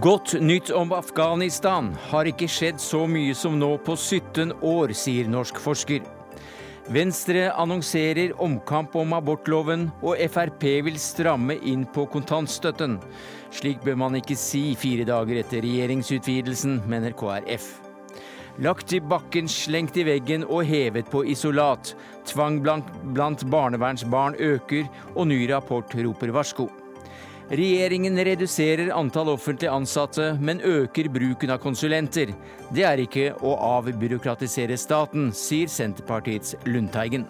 Godt nytt om Afghanistan. Har ikke skjedd så mye som nå på 17 år, sier norsk forsker. Venstre annonserer omkamp om abortloven, og Frp vil stramme inn på kontantstøtten. Slik bør man ikke si fire dager etter regjeringsutvidelsen, mener KrF. Lagt i bakken, slengt i veggen og hevet på isolat. Tvang blant, blant barnevernsbarn øker, og ny rapport roper varsko. Regjeringen reduserer antall offentlig ansatte, men øker bruken av konsulenter. Det er ikke å avbyråkratisere staten, sier Senterpartiets Lundteigen.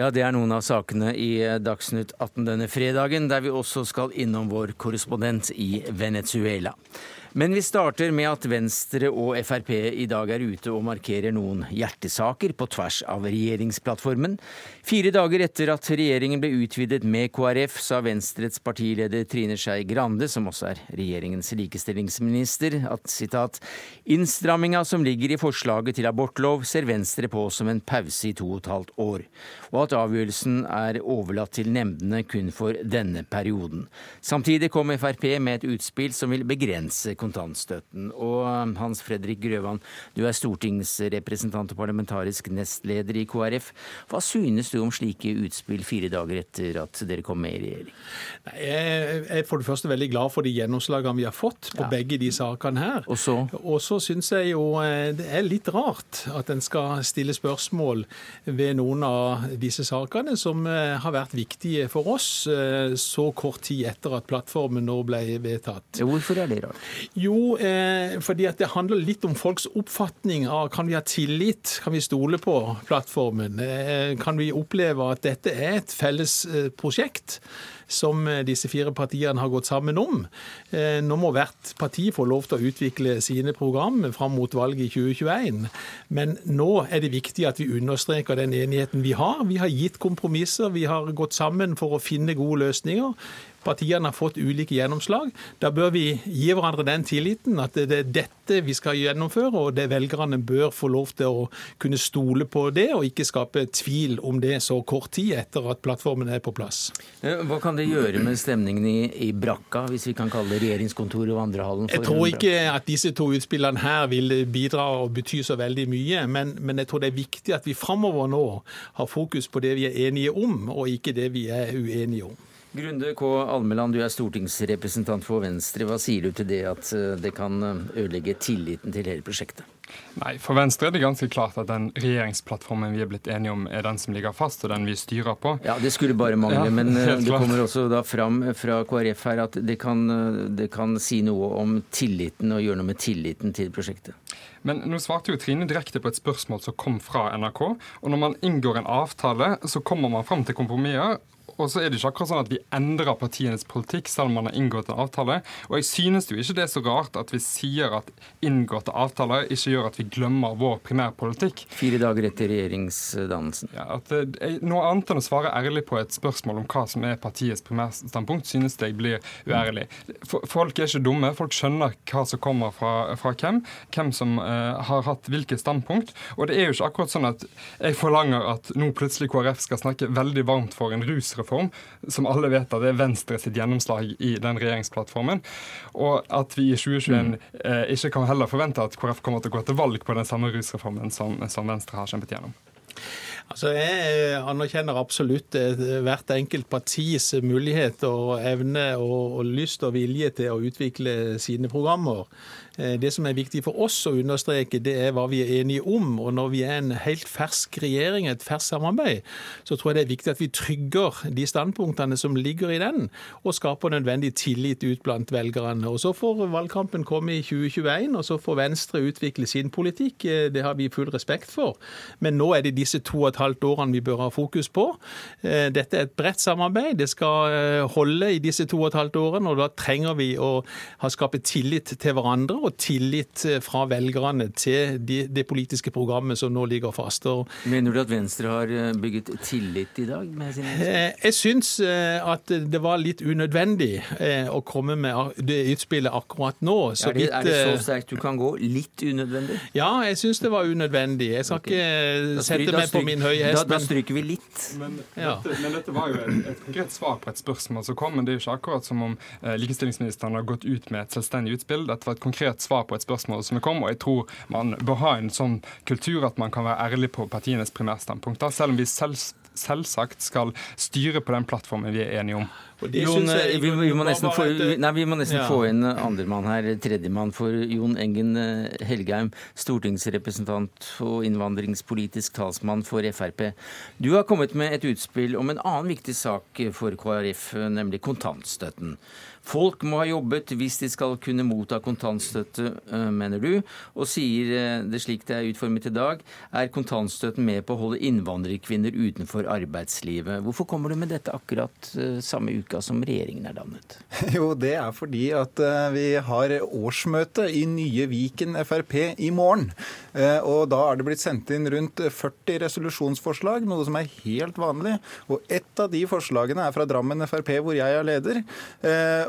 Ja, Det er noen av sakene i Dagsnytt 18 denne fredagen, der vi også skal innom vår korrespondent i Venezuela. Men vi starter med at Venstre og Frp i dag er ute og markerer noen hjertesaker på tvers av regjeringsplattformen. Fire dager etter at regjeringen ble utvidet med KrF, sa Venstrets partileder Trine Skei Grande, som også er regjeringens likestillingsminister, at sitat, innstramminga som ligger i forslaget til abortlov ser Venstre på som en pause i to og et halvt år, og at avgjørelsen er overlatt til nemndene kun for denne perioden. Samtidig kom Frp med et utspill som vil begrense kontantstøtten. Og um, Hans Fredrik Grøvan, du er stortingsrepresentant og parlamentarisk nestleder i KrF. Hva synes du om slike utspill fire dager etter at dere kom med i regjering? Jeg er for det første veldig glad for de gjennomslagene vi har fått på ja. begge de sakene her. Og så? Og så syns jeg jo eh, det er litt rart at en skal stille spørsmål ved noen av disse sakene som eh, har vært viktige for oss eh, så kort tid etter at plattformen nå ble vedtatt. Hvorfor er det rart? Jo, eh, fordi at det handler litt om folks oppfatning av kan vi ha tillit, kan vi stole på plattformen? Eh, kan vi oppleve at dette er et felles eh, prosjekt? Som eh, disse fire partiene har gått sammen om. Eh, nå må hvert parti få lov til å utvikle sine program fram mot valget i 2021. Men nå er det viktig at vi understreker den enigheten vi har. Vi har gitt kompromisser, vi har gått sammen for å finne gode løsninger. Partiene har fått ulike gjennomslag. Da bør vi gi hverandre den tilliten at det er dette vi skal gjennomføre, og det velgerne bør få lov til å kunne stole på det, og ikke skape tvil om det så kort tid etter at plattformen er på plass. Eh, hva kan det gjøre med stemningen i, i brakka, hvis vi kan kalle det regjeringskontoret og vandrehallen? Jeg tror ikke at disse to utspillene her vil bidra og bety så veldig mye, men, men jeg tror det er viktig at vi framover nå har fokus på det vi er enige om, og ikke det vi er uenige om. Grunde K. Almeland, du er stortingsrepresentant for Venstre. Hva sier du til det at eh, det kan eh, ødelegge tilliten til hele prosjektet? Nei, For Venstre er det ganske klart at den regjeringsplattformen vi er blitt enige om, er den som ligger fast, og den vi styrer på. Ja, Det skulle bare mangle, ja, men eh, det kommer også da fram fra KrF her at det kan, det kan si noe om tilliten og gjøre noe med tilliten til prosjektet. Men nå svarte jo Trine direkte på et spørsmål som kom fra NRK. Og når man inngår en avtale, så kommer man fram til kompromisser. Og så er det ikke akkurat sånn at vi endrer partienes politikk selv om man har inngått en avtale. Og jeg synes jo ikke det er så rart at vi sier at inngåtte avtaler ikke gjør at vi glemmer vår primærpolitikk. Fire dager etter regjeringsdannelsen. Ja, at eh, Noe annet enn å svare ærlig på et spørsmål om hva som er partiets primærstandpunkt, synes jeg blir uærlig. Folk er ikke dumme. Folk skjønner hva som kommer fra, fra hvem, hvem som uh, har hatt hvilket standpunkt. Og det er jo ikke akkurat sånn at jeg forlanger at nå plutselig KrF skal snakke veldig varmt for en rusreform reform, som alle vet at det er Venstre sitt gjennomslag i den regjeringsplattformen. Og at vi i 2021 eh, ikke kan heller forvente at KrF kommer til å gå til valg på den samme rusreformen som, som Venstre har kjempet gjennom. Altså, Jeg anerkjenner absolutt hvert enkelt partis mulighet og evne og, og lyst og vilje til å utvikle sine programmer. Eh, det som er viktig for oss å understreke, det er hva vi er enige om. Og når vi er en helt fersk regjering, et ferskt samarbeid, så tror jeg det er viktig at vi trygger de standpunktene som ligger i den, og skaper nødvendig tillit ut blant velgerne. Og Så får valgkampen komme i 2021, og så får Venstre utvikle sin politikk. Eh, det har vi full respekt for. Men nå er det disse to og et halvt årene vi bør ha fokus på. Eh, dette er et bredt samarbeid. Det skal holde i disse to og et halvt årene, og da trenger vi å ha skapt tillit til hverandre. Og tillit eh, fra velgerne til de, det politiske programmet som nå ligger fast. Mener du at Venstre har eh, bygget tillit i dag? eh, Jeg syns at det var litt unødvendig å komme med det utspillet akkurat nå. Er det, er, det, så sterkt du kan gå? Litt unødvendig? Ja, jeg syns det var unødvendig. Jeg skal okay. ikke sette meg på min høye hest. Da, da stryker vi litt. Men, ja. dette, men dette, var jo et, et, konkret svar på et spørsmål som kom. Men det er jo ikke akkurat som om likestillingsministeren har gått ut med et selvstendig utspill. Dette var et konkret svar på et spørsmål som kom, og jeg tror man bør ha en sånn kultur at man kan være ærlig på partienes primærstandpunkter, selv om vi selv, selvsagt skal styre på den plattformen vi er enige om. Jon, jeg, vi, vi, må nesten, få, nei, vi må nesten ja. få inn andremann her, tredjemann for Jon Engen eh, Helgheim, stortingsrepresentant og innvandringspolitisk talsmann for Frp. Du har kommet med et utspill om en annen viktig sak for KrF, nemlig kontantstøtten. Folk må ha jobbet hvis de skal kunne motta kontantstøtte, eh, mener du. Og sier eh, det slik det er utformet i dag, er kontantstøtten med på å holde innvandrerkvinner utenfor arbeidslivet. Hvorfor kommer du med dette akkurat eh, samme uka som regjeringen er dannet? Jo, det er fordi at vi har årsmøte i nye Viken Frp i morgen. Og da er det blitt sendt inn rundt 40 resolusjonsforslag, noe som er helt vanlig. Og ett av de forslagene er fra Drammen Frp, hvor jeg er leder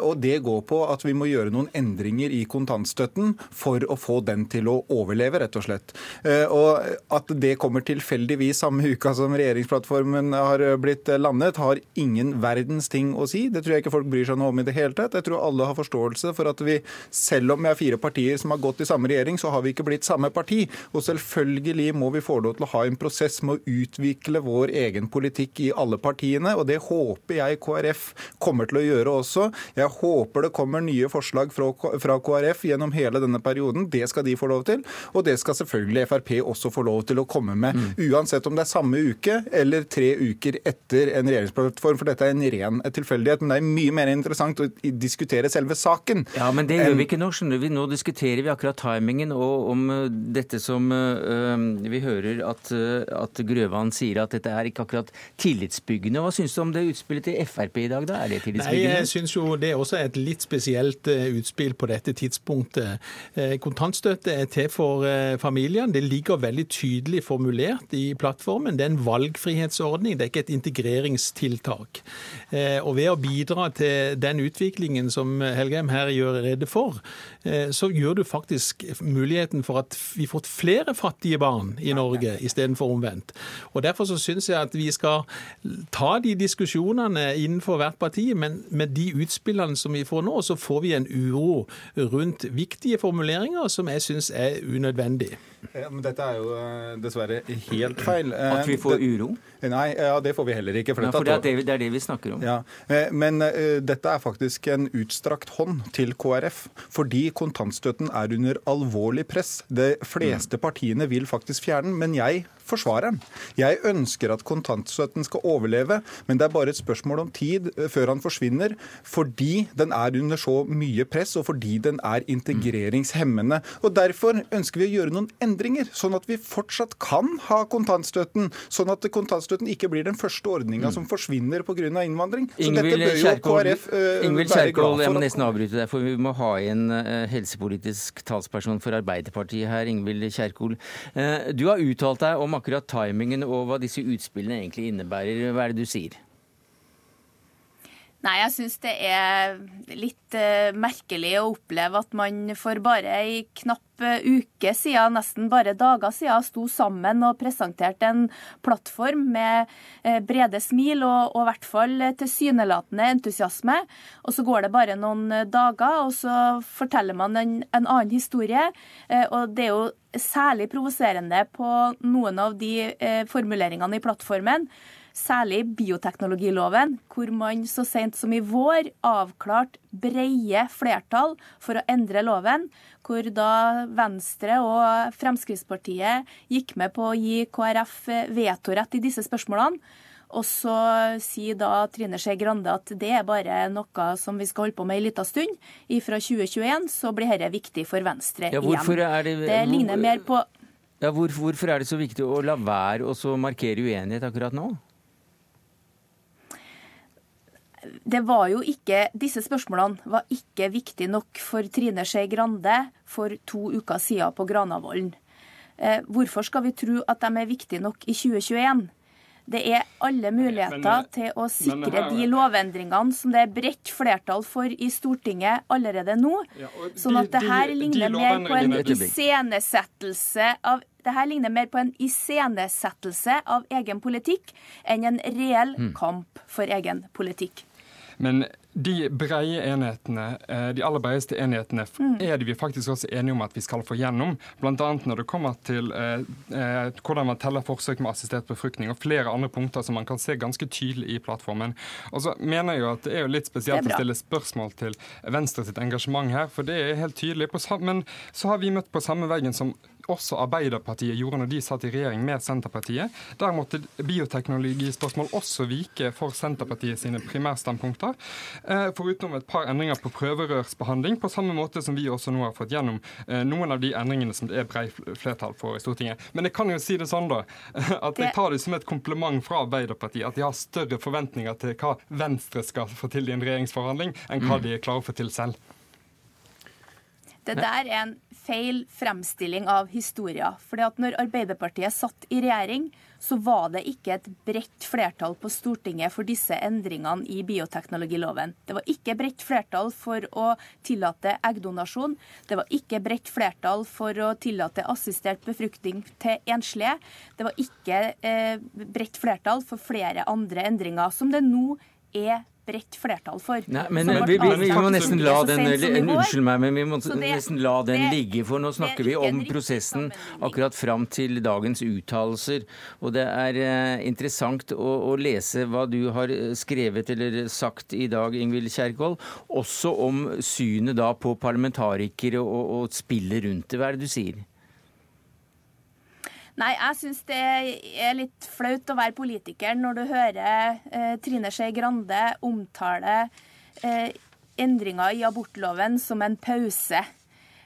og det går på at vi må gjøre noen endringer i kontantstøtten for å få den til å overleve, rett og slett. Eh, og at det kommer tilfeldigvis samme uka som regjeringsplattformen har blitt landet, har ingen verdens ting å si. Det tror jeg ikke folk bryr seg noe om i det hele tatt. Jeg tror alle har forståelse for at vi, selv om vi er fire partier som har gått i samme regjering, så har vi ikke blitt samme parti. Og selvfølgelig må vi få lov til å ha en prosess med å utvikle vår egen politikk i alle partiene, og det håper jeg KrF kommer til å gjøre også. Jeg håper det kommer nye forslag fra KrF gjennom hele denne perioden. Det skal de få lov til. Og det skal selvfølgelig Frp også få lov til å komme med. Mm. Uansett om det er samme uke eller tre uker etter en regjeringsplattform. For dette er en ren tilfeldighet. Men det er mye mer interessant å diskutere selve saken. Ja, men det gjør vi ikke nå. skjønner vi. Nå diskuterer vi akkurat timingen og om uh, dette som øh, vi hører at, at Grøvan sier at dette er ikke akkurat tillitsbyggende. Hva syns du om det utspillet til Frp i dag, da? Er det tillitsbyggende? Nei, jeg syns jo det også et litt spesielt eh, utspill på dette tidspunktet. Eh, kontantstøtte er til for eh, familiene. Det ligger veldig tydelig formulert i plattformen. Det er en valgfrihetsordning, det er ikke et integreringstiltak. Og ved å bidra til den utviklingen som Helgheim her gjør rede for, så gjør du faktisk muligheten for at vi får flere fattige barn i Norge istedenfor omvendt. Og Derfor så syns jeg at vi skal ta de diskusjonene innenfor hvert parti, men med de utspillene som vi får nå, så får vi en uro rundt viktige formuleringer som jeg syns er unødvendig. Ja, men dette er jo eh, dessverre helt feil. At vi får uro? Nei, ja, det får vi heller ikke. For, ja, for det, er det, det, er det, vi snakker om. Ja, eh, Men uh, dette er faktisk en utstrakt hånd til KrF. Fordi kontantstøtten er under alvorlig press. De fleste partiene vil faktisk fjerne den, men jeg forsvarer den. Jeg ønsker at kontantstøtten skal overleve, men det er bare et spørsmål om tid før han forsvinner, fordi den er under så mye press, og fordi den er integreringshemmende. Og Derfor ønsker vi å gjøre noen endringer, sånn at vi fortsatt kan ha kontantstøtten. Sånn at kontantstøtten ikke blir den første ordninga mm. som forsvinner pga. innvandring. Så Ingvild dette bør jo KrF uh, Ingvild Kjerkol, jeg må nesten avbryte deg, for vi må ha inn uh, helsepolitisk talsperson for Arbeiderpartiet her, Ingvild Kjerkol. Uh, du har uttalt deg om akkurat timingen og hva disse utspillene egentlig innebærer. Hva er det du sier? Nei, jeg syns det er litt uh, merkelig å oppleve at man for bare ei knapp uh, uke siden, nesten bare dager siden, sto sammen og presenterte en plattform med uh, brede smil og i hvert fall tilsynelatende entusiasme. Og så går det bare noen dager, og så forteller man en, en annen historie. og det er jo særlig provoserende på noen av de formuleringene i plattformen særlig bioteknologiloven, hvor man så sent som i vår avklarte breie flertall for å endre loven, hvor da Venstre og Fremskrittspartiet gikk med på å gi KrF vetorett i disse spørsmålene. Og så sier da Trine Skei Grande at det er bare noe som vi skal holde på med en liten stund. Fra 2021 så blir dette viktig for Venstre ja, igjen. Det, det ligner mer på ja, hvor, hvorfor er det så viktig å la være å markere uenighet akkurat nå? Det var jo ikke, Disse spørsmålene var ikke viktige nok for Trine Skei Grande for to uker siden på Granavolden. Eh, hvorfor skal vi tro at de er viktige nok i 2021? Det er alle muligheter men, til å sikre her, de lovendringene som det er bredt flertall for i Stortinget allerede nå. Ja, sånn at det her ligner mer på en iscenesettelse av det her ligner mer på en iscenesettelse av egen politikk enn en reell mm. kamp for egen politikk. Men de breie enhetene, eh, de aller bredeste enhetene mm. er det vi faktisk også enige om at vi skal få gjennom. Bl.a. når det kommer til eh, eh, hvordan man teller forsøk med assistert befruktning og flere andre punkter som man kan se ganske tydelig i plattformen. Og så mener jeg jo at Det er jo litt spesielt å stille spørsmål til Venstre sitt engasjement her, for det er helt tydelig. Men så har vi møtt på samme veggen som også Arbeiderpartiet gjorde når de satt i regjering med Senterpartiet. Der måtte bioteknologispørsmål også vike for Senterpartiet sine primærstandpunkter. Eh, foruten et par endringer på prøverørsbehandling, på samme måte som vi også nå har fått gjennom eh, noen av de endringene som det er brei flertall for i Stortinget. Men jeg kan jo si det sånn, da, at jeg tar det som et kompliment fra Arbeiderpartiet at de har større forventninger til hva Venstre skal få til i en regjeringsforhandling, enn hva mm. de klarer å få til selv. Det der er en feil fremstilling av historia. Fordi at når Arbeiderpartiet satt i regjering, så var det ikke et bredt flertall på Stortinget for disse endringene i bioteknologiloven. Det var ikke bredt flertall for å tillate eggdonasjon. Det var ikke bredt flertall for å tillate assistert befruktning til enslige. Det var ikke eh, bredt flertall for flere andre endringer, som det nå er bredt flertall for. Nei, men vi, vi, vi, må nesten la den Unnskyld meg, men vi må det, nesten la den ligge. For nå snakker vi om prosessen akkurat fram til dagens uttalelser. Og det er eh, interessant å, å, lese hva du har eh, skrevet eller sagt i dag, Ingvild Kjerkol. Også om synet da på parlamentarikere og, og spillet rundt det. Hva er det du sier? Nei, jeg syns det er litt flaut å være politiker når du hører eh, Trine Skei Grande omtale eh, endringer i abortloven som en pause.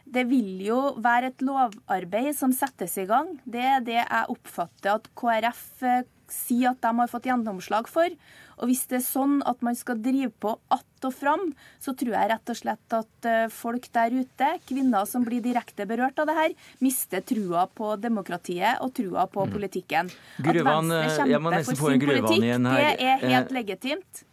Det vil jo være et lovarbeid som settes i gang. Det er det jeg oppfatter at KrF eh, sier at de har fått gjennomslag for. Og hvis det er sånn at man skal drive på att og fram, så tror jeg rett og slett at eh, folk der ute, kvinner som blir direkte berørt av det her, mister trua på demokratiet og trua på mm. politikken. Grøvan, at Venstre kjemper for sin politikk, det er helt eh, legitimt.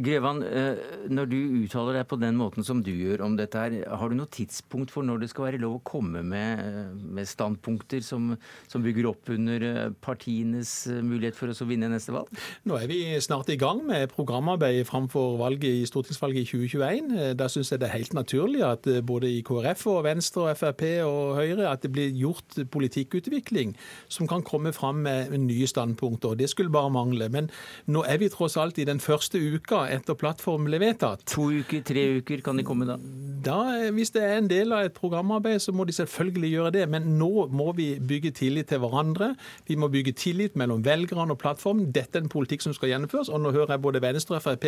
Grevan, eh, når du uttaler deg på den måten som du gjør om dette, her, har du noe tidspunkt for når det skal være lov å komme med, eh, med standpunkter som, som, bygger opp under eh, partienes mulighet for å vinne neste valg? Nå er vi snart i gang med programarbeid framfor valget i stortingsvalget i 2021. Da syns jeg det er helt naturlig at både i KrF og Venstre og Frp og Høyre at det blir gjort politikkutvikling som kan komme fram med nye standpunkter. Det skulle bare mangle. Men nå er vi tross alt i den første uka etter plattformen ble vedtatt. To uker, tre uker kan de komme da? Da? Hvis det er en del av et programarbeid, så må de selvfølgelig gjøre det. Men nå må vi bygge tillit til hverandre. Vi må bygge tillit mellom velgerne og plattformen. Dette er en politikk som skal gjennomføres. Og nå hører jeg både Venstre og Frp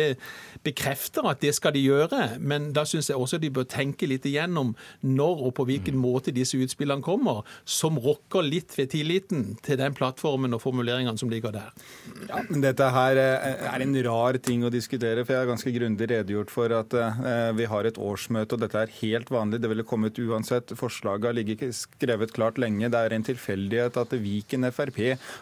bekrefter at det skal de gjøre. Men da syns jeg også de bør tenke litt igjennom når og på hvilken måte disse utspillene kommer, som rokker litt ved tilliten til den plattformen og formuleringene som ligger der. Ja, men dette her er en rar ting å diskutere diskutere, for jeg har ganske grundig redegjort for at eh, vi har et årsmøte, og dette er helt vanlig. Det ville kommet uansett. Forslaget har ligget skrevet klart lenge. Det er en tilfeldighet at Viken Frp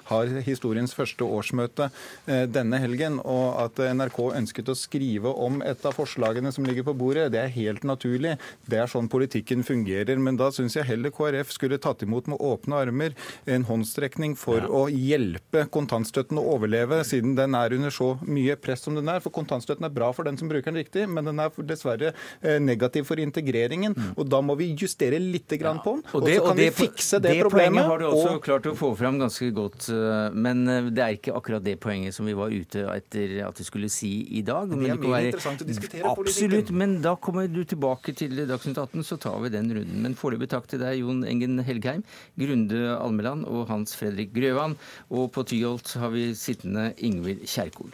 har historiens første årsmøte eh, denne helgen, og at NRK ønsket å skrive om et av forslagene som ligger på bordet, det er helt naturlig. Det er sånn politikken fungerer. Men da syns jeg heller KrF skulle tatt imot med åpne armer en håndstrekning for ja. å hjelpe kontantstøtten å overleve, siden den er under så mye press som den er. For kontantstøtten er bra for den som bruker den riktig, men den er dessverre eh, negativ for integreringen. Mm. og Da må vi justere litt grann på den, og, så kan vi fikse det, det problemet. Det poenget har du også og... klart å få fram ganske godt, eh, men eh, det er ikke akkurat det poenget som vi var ute etter at du skulle si i dag. Det er være... interessant å diskutere Absolutt, men da kommer du tilbake til Dagsnytt 18, så tar vi den runden. Men foreløpig takk til deg, Jon Engen Helgheim, Grunde Almeland og Hans Fredrik Grøvan. Og på Tyholt har vi sittende Ingvild Kjerkol.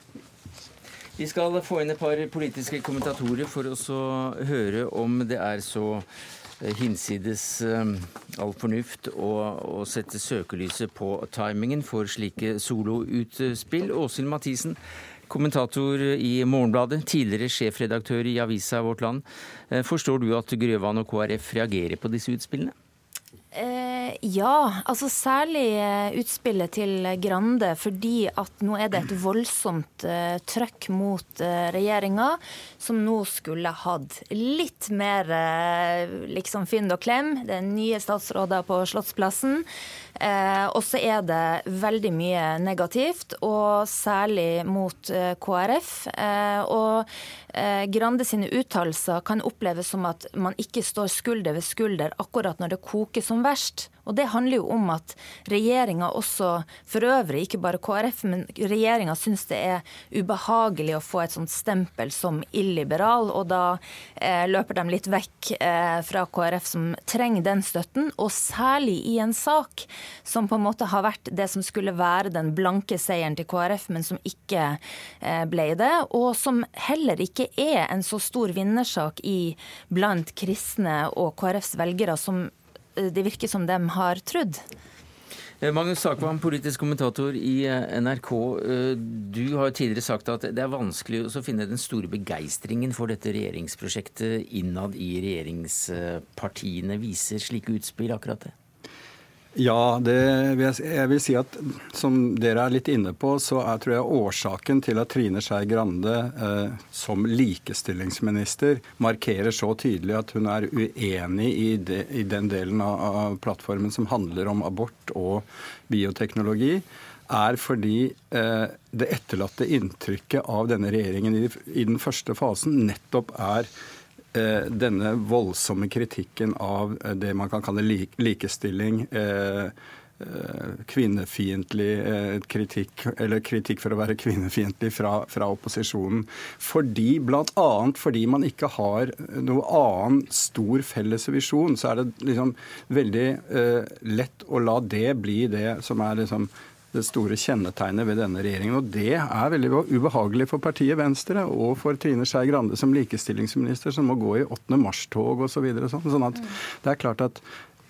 Vi skal få inn et par politiske kommentatorer for å høre om det er så eh, hinsides um, all fornuft å, sette søkelyset på timingen for slike soloutspill. Åshild Mathisen, kommentator i Morgenbladet, tidligere sjefredaktør i avisa Vårt Land. Forstår du at Grøvan og KrF reagerer på disse utspillene? Ja, altså særlig eh, utspillet til Grande fordi at nå er det et voldsomt uh, trøkk mot uh, regjeringa, som nå skulle hatt litt mer uh, liksom fynd og klem. Det er nye statsråder på Slottsplassen. Uh, og så er det veldig mye negativt, og særlig mot KrF. Og Grande sine uttalelser kan oppleves som at man ikke står skulder ved skulder akkurat når det koker som verst. Og Det handler jo om at regjeringa også, for øvrig, ikke bare KrF, men regjeringa syns det er ubehagelig å få et sånt stempel som illiberal, og da eh, løper de litt vekk eh, fra KrF som trenger den støtten. Og særlig i en sak som på en måte har vært det som skulle være den blanke seieren til KrF, men som ikke eh, ble det, og som heller ikke er en så stor vinnersak i blant kristne og KrFs velgere som det virker som de har trodd. Eh, Magnus Sakvam, politisk kommentator i eh, NRK. Eh, du har tidligere sagt at det er vanskelig å finne den store begeistringen for dette regjeringsprosjektet innad i regjeringspartiene. Viser slike utspill akkurat det? Ja, vil jeg, jeg, vil si at som dere er litt inne på, så er tror jeg årsaken til at Trine Skei Grande eh, som likestillingsminister markerer så tydelig at hun er uenig i, de, i den delen av, av, plattformen som handler om abort og bioteknologi, er fordi eh, det etterlatte inntrykket av denne regjeringen i, i den første fasen nettopp er denne voldsomme kritikken av eh, det man kan kalle likestilling, eh, kvinnefiendtlig kritikk, eller kritikk for å være kvinnefiendtlig fra, fra opposisjonen. Fordi, Bl.a. fordi man ikke har noe annen stor felles visjon, så er det liksom veldig eh, lett å la det bli det som er liksom det store kjennetegnet ved denne regjeringen. Og det er veldig ubehagelig for partiet Venstre og for Trine Skei Grande som likestillingsminister, som må gå i 8. mars-tog osv. Så videre, sånn. sånn at det er klart at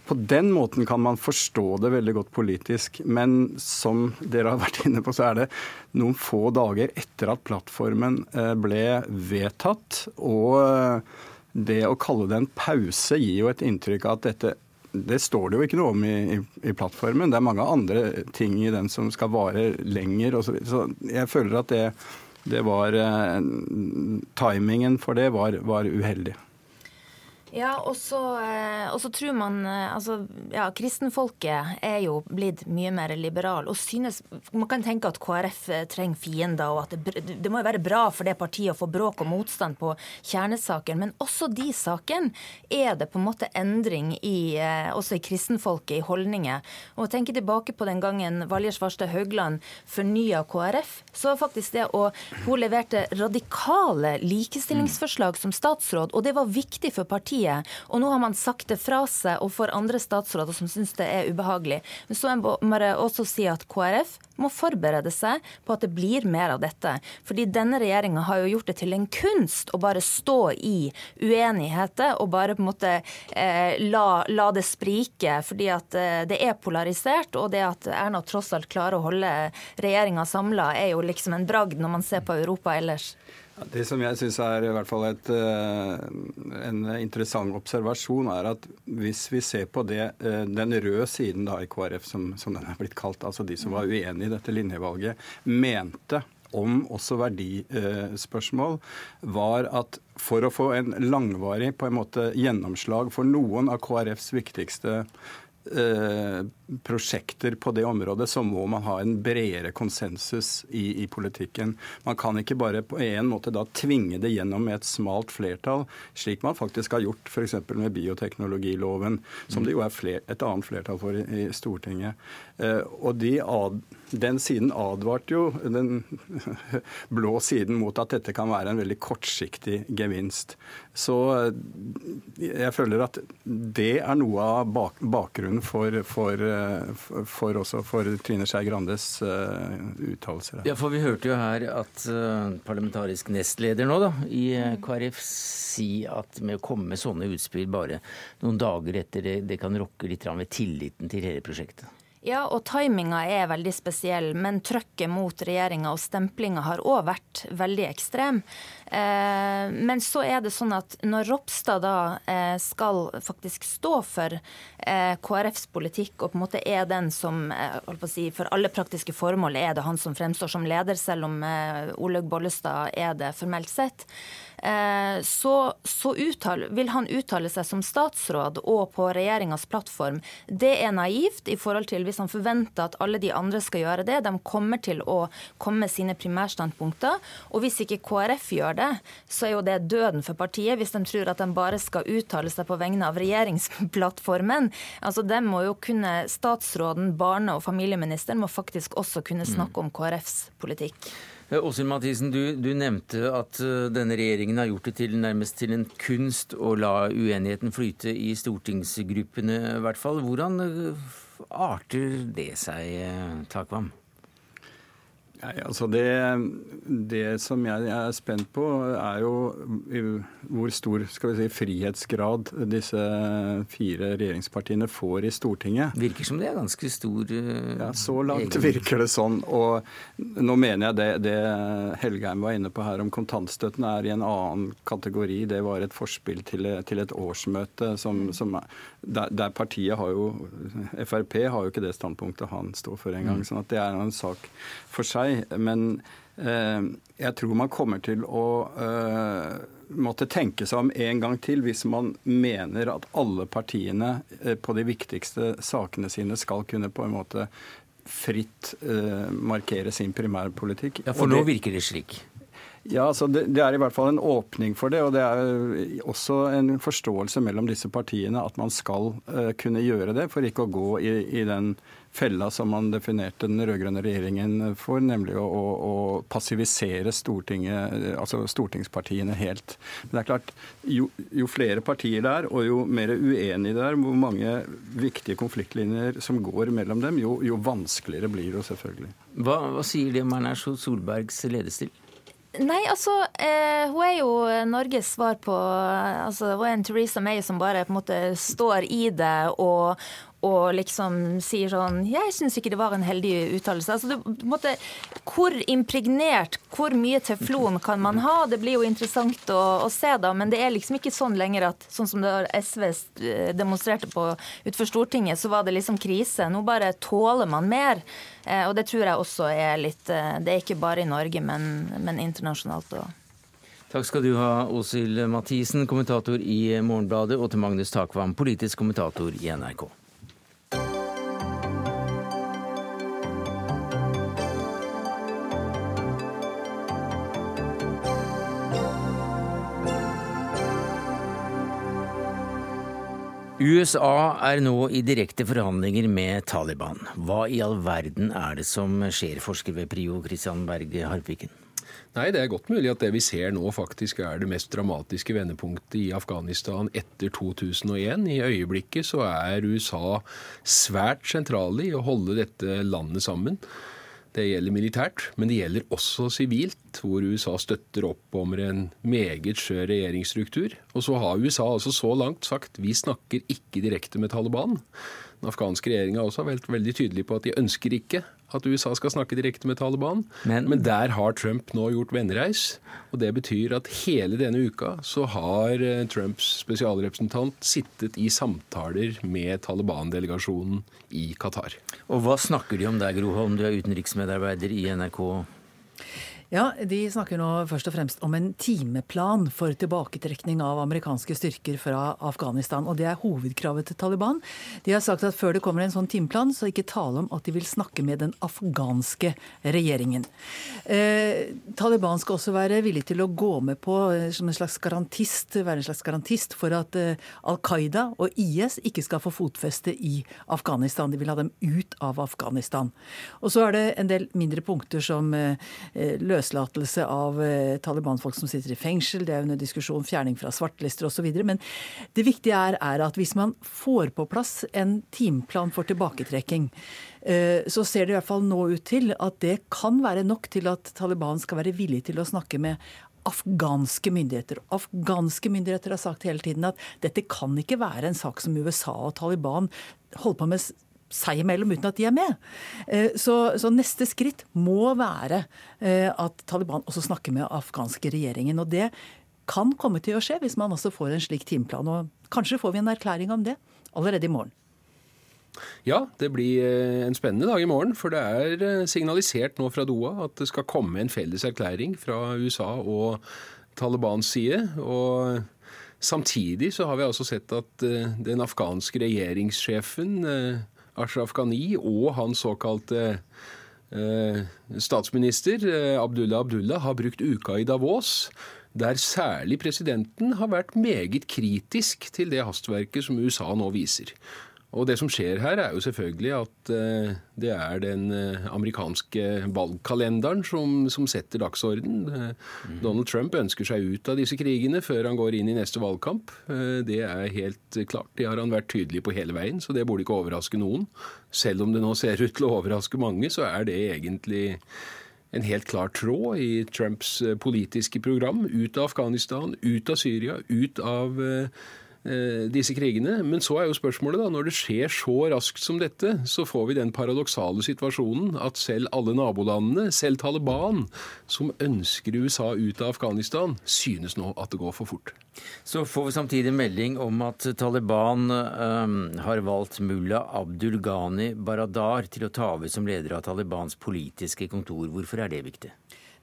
på den måten kan man forstå det veldig godt politisk, men som dere har vært inne på, så er det noen få dager etter at plattformen eh, ble vedtatt. Og eh, det å kalle det en pause gir jo et inntrykk av at dette det står det jo ikke noe om i, i, i, plattformen. Det er mange andre ting i den som skal vare lenger. Så, så jeg føler at det, det var eh, Timingen for det var, var uheldig. Ja, og så, eh, tror man eh, altså, ja, Kristenfolket er jo blitt mye mer liberal og synes Man kan tenke at KrF eh, trenger fiender, og at det, det må jo være bra for det partiet å få bråk og motstand på kjernesaken. men også de sakene er det på en måte endring i også i kristenfolket, i holdninger. Og tenke tilbake på den gangen Valje Svarstad Haugland fornya KrF, så var faktisk det å Hun leverte radikale likestillingsforslag som statsråd, og det var viktig for partiet partiet. Og nå har man sagt det fra seg og får andre statsråder som syns det er ubehagelig. Men så må jeg også si at KrF må forberede seg på at det blir mer av dette. Fordi denne regjeringa har jo gjort det til en kunst å bare stå i uenigheter og bare på en måte eh, la, la, det sprike. Fordi at eh, det er polarisert, og det at Erna tross alt klarer å holde regjeringa samla, er jo liksom en bragd når man ser på Europa ellers. Det som jeg syns er i hvert fall et, eh, en interessant observasjon, er at hvis vi ser på det, eh, den røde siden da i KrF, som, som den er blitt kalt, altså de som var uenig i dette linjevalget, mente om også verdispørsmål, var at for å få en langvarig på en måte gjennomslag for noen av KrFs viktigste prosjekter på det området, så må man ha en bredere konsensus i, i, politikken. Man kan ikke bare på en måte da tvinge det gjennom med et smalt flertall, slik man faktisk har gjort f.eks. med bioteknologiloven, som det jo er fler, et annet flertall for i, i Stortinget. Eh, og de ad, den siden advarte jo den blå siden mot at dette kan være en veldig kortsiktig gevinst. Så eh, jeg føler at det er noe av bak, bakgrunnen for, for, eh, for, også for Trine Skei Grandes uh, uttalelser. Ja, for vi hørte jo her at parlamentarisk nestleder nå da, i KrF si at med å komme med sånne utspill bare noen dager etter det, det kan rokke litt ved tilliten til hele prosjektet. Ja, og timinga er veldig spesiell, men trøkket mot regjeringa og stemplinga har òg vært veldig ekstrem. Eh, men så er det sånn at når Ropstad da eh, skal faktisk stå for eh, KrFs politikk, og på en måte er den som si, for alle praktiske formål er det han som fremstår som leder, selv om Olaug Bollestad er det formelt sett, Eh, så, så uttale, vil han uttale seg som statsråd og på regjeringas plattform. Det er naivt i forhold til hvis han forventer at alle de andre skal gjøre det. De kommer til å komme med sine primærstandpunkter. Og hvis ikke KrF gjør det, så er jo det døden for partiet. Hvis de tror at de bare skal uttale seg på vegne av regjeringsplattformen. Altså, de må jo kunne, Statsråden, barne- og familieministeren må faktisk også kunne snakke om KrFs politikk. Eh, Åshild Mathisen, du, du, nevnte at eh, denne regjeringen har gjort det til nærmest til en kunst å la uenigheten flyte i stortingsgruppene, i hvert fall. Hvordan eh, arter det seg, Takvam? Nei, altså det, det, som jeg er spent på, er jo hvor stor skal vi si, frihetsgrad disse fire regjeringspartiene får i Stortinget. Virker som det er ganske stor uh, Ja, Så langt virker det sånn. Og nå mener jeg det, det Helgheim var inne på her om kontantstøtten er i en annen kategori. Det var et forspill til, til et årsmøte som, som der, der, partiet har jo Frp har jo ikke det standpunktet han står for engang. Mm. sånn at det er en sak for seg. Men eh, jeg tror man kommer til å eh, måtte tenke seg om en gang til hvis man mener at alle partiene eh, på de viktigste sakene sine skal kunne på en måte fritt eh, markere sin primærpolitikk. Ja, For nå virker det slik? Ja, altså det, det, er i hvert fall en åpning for det. Og det er også en forståelse mellom disse partiene at man skal uh, kunne gjøre det, for ikke å gå i, i den fella som man definerte den rød-grønne regjeringen for, nemlig å, å, å passivisere altså stortingspartiene helt. Men det er klart, jo, jo, flere partier det er, og jo mer uenige det er, hvor mange viktige konfliktlinjer som går mellom dem, jo, jo vanskeligere blir det selvfølgelig. Hva, hva sier det om Erna Solbergs ledestil? Nei, altså eh, Hun er jo Norges svar på altså, Hun er en Theresa May som bare på en måte står i det og, og liksom sier sånn Jeg syns ikke det var en heldig uttalelse. Altså, det, måte, hvor impregnert, hvor mye teflon kan man ha? Det blir jo interessant å, å, se, da. Men det er liksom ikke sånn lenger at sånn som SV eh, demonstrerte på utenfor Stortinget, så var det liksom krise. Nå bare tåler man mer. Eh, og det tror jeg også er litt eh, Det er ikke bare i Norge, men, men internasjonalt òg. Takk skal du ha, Åshild Mathisen, kommentator i Morgenbladet, og til Magnus Takvam, politisk kommentator i NRK. USA er nå i direkte forhandlinger med Taliban. Hva i all verden er det som skjer, forsker ved Prio Christian Berg Harpviken? Nei, Det er godt mulig at det vi ser nå faktisk er det mest dramatiske vendepunktet i Afghanistan etter 2001. I øyeblikket så er USA svært sentrale i å holde dette landet sammen. Det gjelder militært, men det gjelder også sivilt, hvor USA støtter opp om en meget skjør regjeringsstruktur. Og så har USA altså så langt sagt vi snakker ikke direkte med Taliban. Den afghanske regjeringa også vært veldig tydelig på at de ønsker ikke at USA skal snakke direkte med Taliban. Men, Men, der har Trump nå gjort vennereis. Og det betyr at hele denne uka så har eh, Trumps spesialrepresentant sittet i samtaler med Taliban-delegasjonen i Qatar. Og hva snakker de om der, Groholm, du er utenriksmedarbeider i NRK? Ja, De snakker nå først og fremst om en timeplan for tilbaketrekning av amerikanske styrker fra Afghanistan. og Det er hovedkravet til Taliban. De har sagt at før det kommer en sånn timeplan, så ikke tale om at de vil snakke med den afghanske regjeringen. Eh, Taliban skal også være villig til å gå med på eh, som en slags garantist, være en slags garantist for at eh, Al Qaida og IS ikke skal få fotfeste i Afghanistan. De vil ha dem ut av Afghanistan. Og så er det en del mindre punkter som eh, løslatelse av eh, Taliban-folk som sitter i fengsel, det er under diskusjon, fjerning fra svartelister osv. Men det viktige er, er, at hvis man får på plass en timeplan for tilbaketrekking, eh, så ser det i hvert fall nå ut til at det kan være nok til at Taliban skal være villig til å snakke med afghanske myndigheter. Afghanske myndigheter har sagt hele tiden at dette kan ikke være en sak som USA og Taliban holder på med seg imellom uten at de er med. Eh, så, så neste skritt må være eh, at Taliban også snakker med afghanske regjeringen. Og det kan komme til å skje hvis man også får en slik timeplan. Og kanskje får vi en erklæring om det allerede i morgen. Ja, det blir eh, en spennende dag i morgen. For det er signalisert nå fra Doha at det skal komme en felles erklæring fra USA og Talibans side. og Samtidig så har vi altså sett at den afghanske regjeringssjefen Ashraf Ghani og hans såkalte eh, statsminister eh, Abdullah Abdullah har brukt uka i Davos, der særlig presidenten har vært meget kritisk til det hastverket som USA nå viser. Og det som skjer her, er jo selvfølgelig at uh, det er den uh, amerikanske valgkalenderen som, som setter dagsorden. Mm. Donald Trump ønsker seg ut av disse krigene før han går inn i neste valgkamp. det er helt klart. Det har han vært tydelig på hele veien, så det burde ikke overraske noen. Selv om det nå ser ut til å overraske mange, så er det egentlig en helt klar tråd i Trumps politiske program. Ut av Afghanistan, ut av Syria, ut av Eh, disse krigene. Men så er jo spørsmålet, da, når det skjer så raskt som dette, så får vi den paradoksale situasjonen at selv alle nabolandene, selv Taliban, som ønsker USA ut av Afghanistan, synes nå at det går for fort. Så får vi samtidig melding om at Taliban um, har valgt mulla Abdul Ghani Baradar til å ta over som leder av Talibans politiske kontor. Hvorfor er det viktig?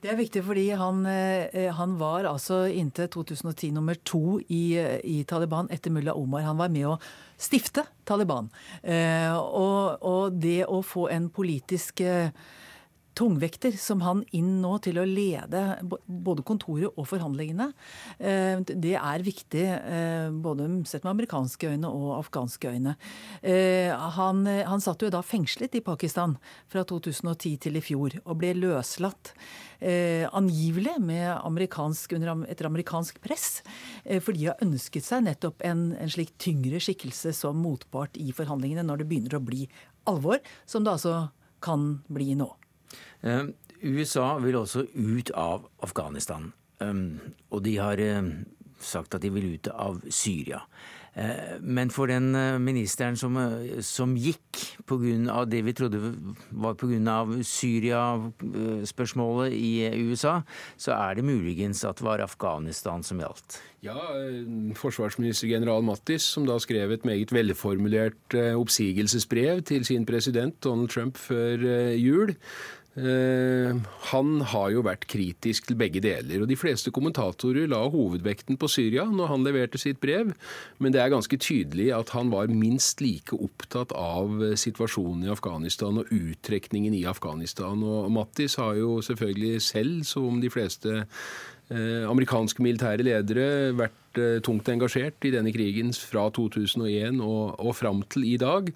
Det er viktig fordi han, eh, han var altså inntil 2010 nummer to i, i, Taliban etter mulla Omar. Han var med å stifte Taliban. Eh, og, og, det å få en politisk eh, tungvekter som han inn nå til å lede både kontoret og forhandlingene. Eh, det er viktig eh, både sett med amerikanske øyne og afghanske øyne. Eh, han, han satt jo da fengslet i Pakistan fra 2010 til i fjor og ble løslatt. Angivelig amerikansk, etter amerikansk press, fordi de har ønsket seg nettopp en, en slik tyngre skikkelse som motpart i forhandlingene når det begynner å bli alvor, som det altså kan bli nå. Eh, USA vil også ut av Afghanistan. Um, og de har eh, sagt at de vil ut av Syria. Eh, men for den ministeren som, som gikk pga. det vi trodde var pga. Syria-spørsmålet i USA, så er det muligens at det var Afghanistan som gjaldt. Ja, forsvarsminister general Mattis, som da skrev et meget velformulert oppsigelsesbrev til sin president Donald Trump før jul, Eh, han har jo vært kritisk til begge deler. og De fleste kommentatorer la hovedvekten på Syria når han leverte sitt brev, men det er ganske tydelig at han var minst like opptatt av situasjonen i Afghanistan og uttrekningen i Afghanistan. Og Mattis har jo selvfølgelig selv, som de fleste Eh, amerikanske militære ledere vært eh, tungt engasjert i denne krigen fra 2001 og, og fram til i dag,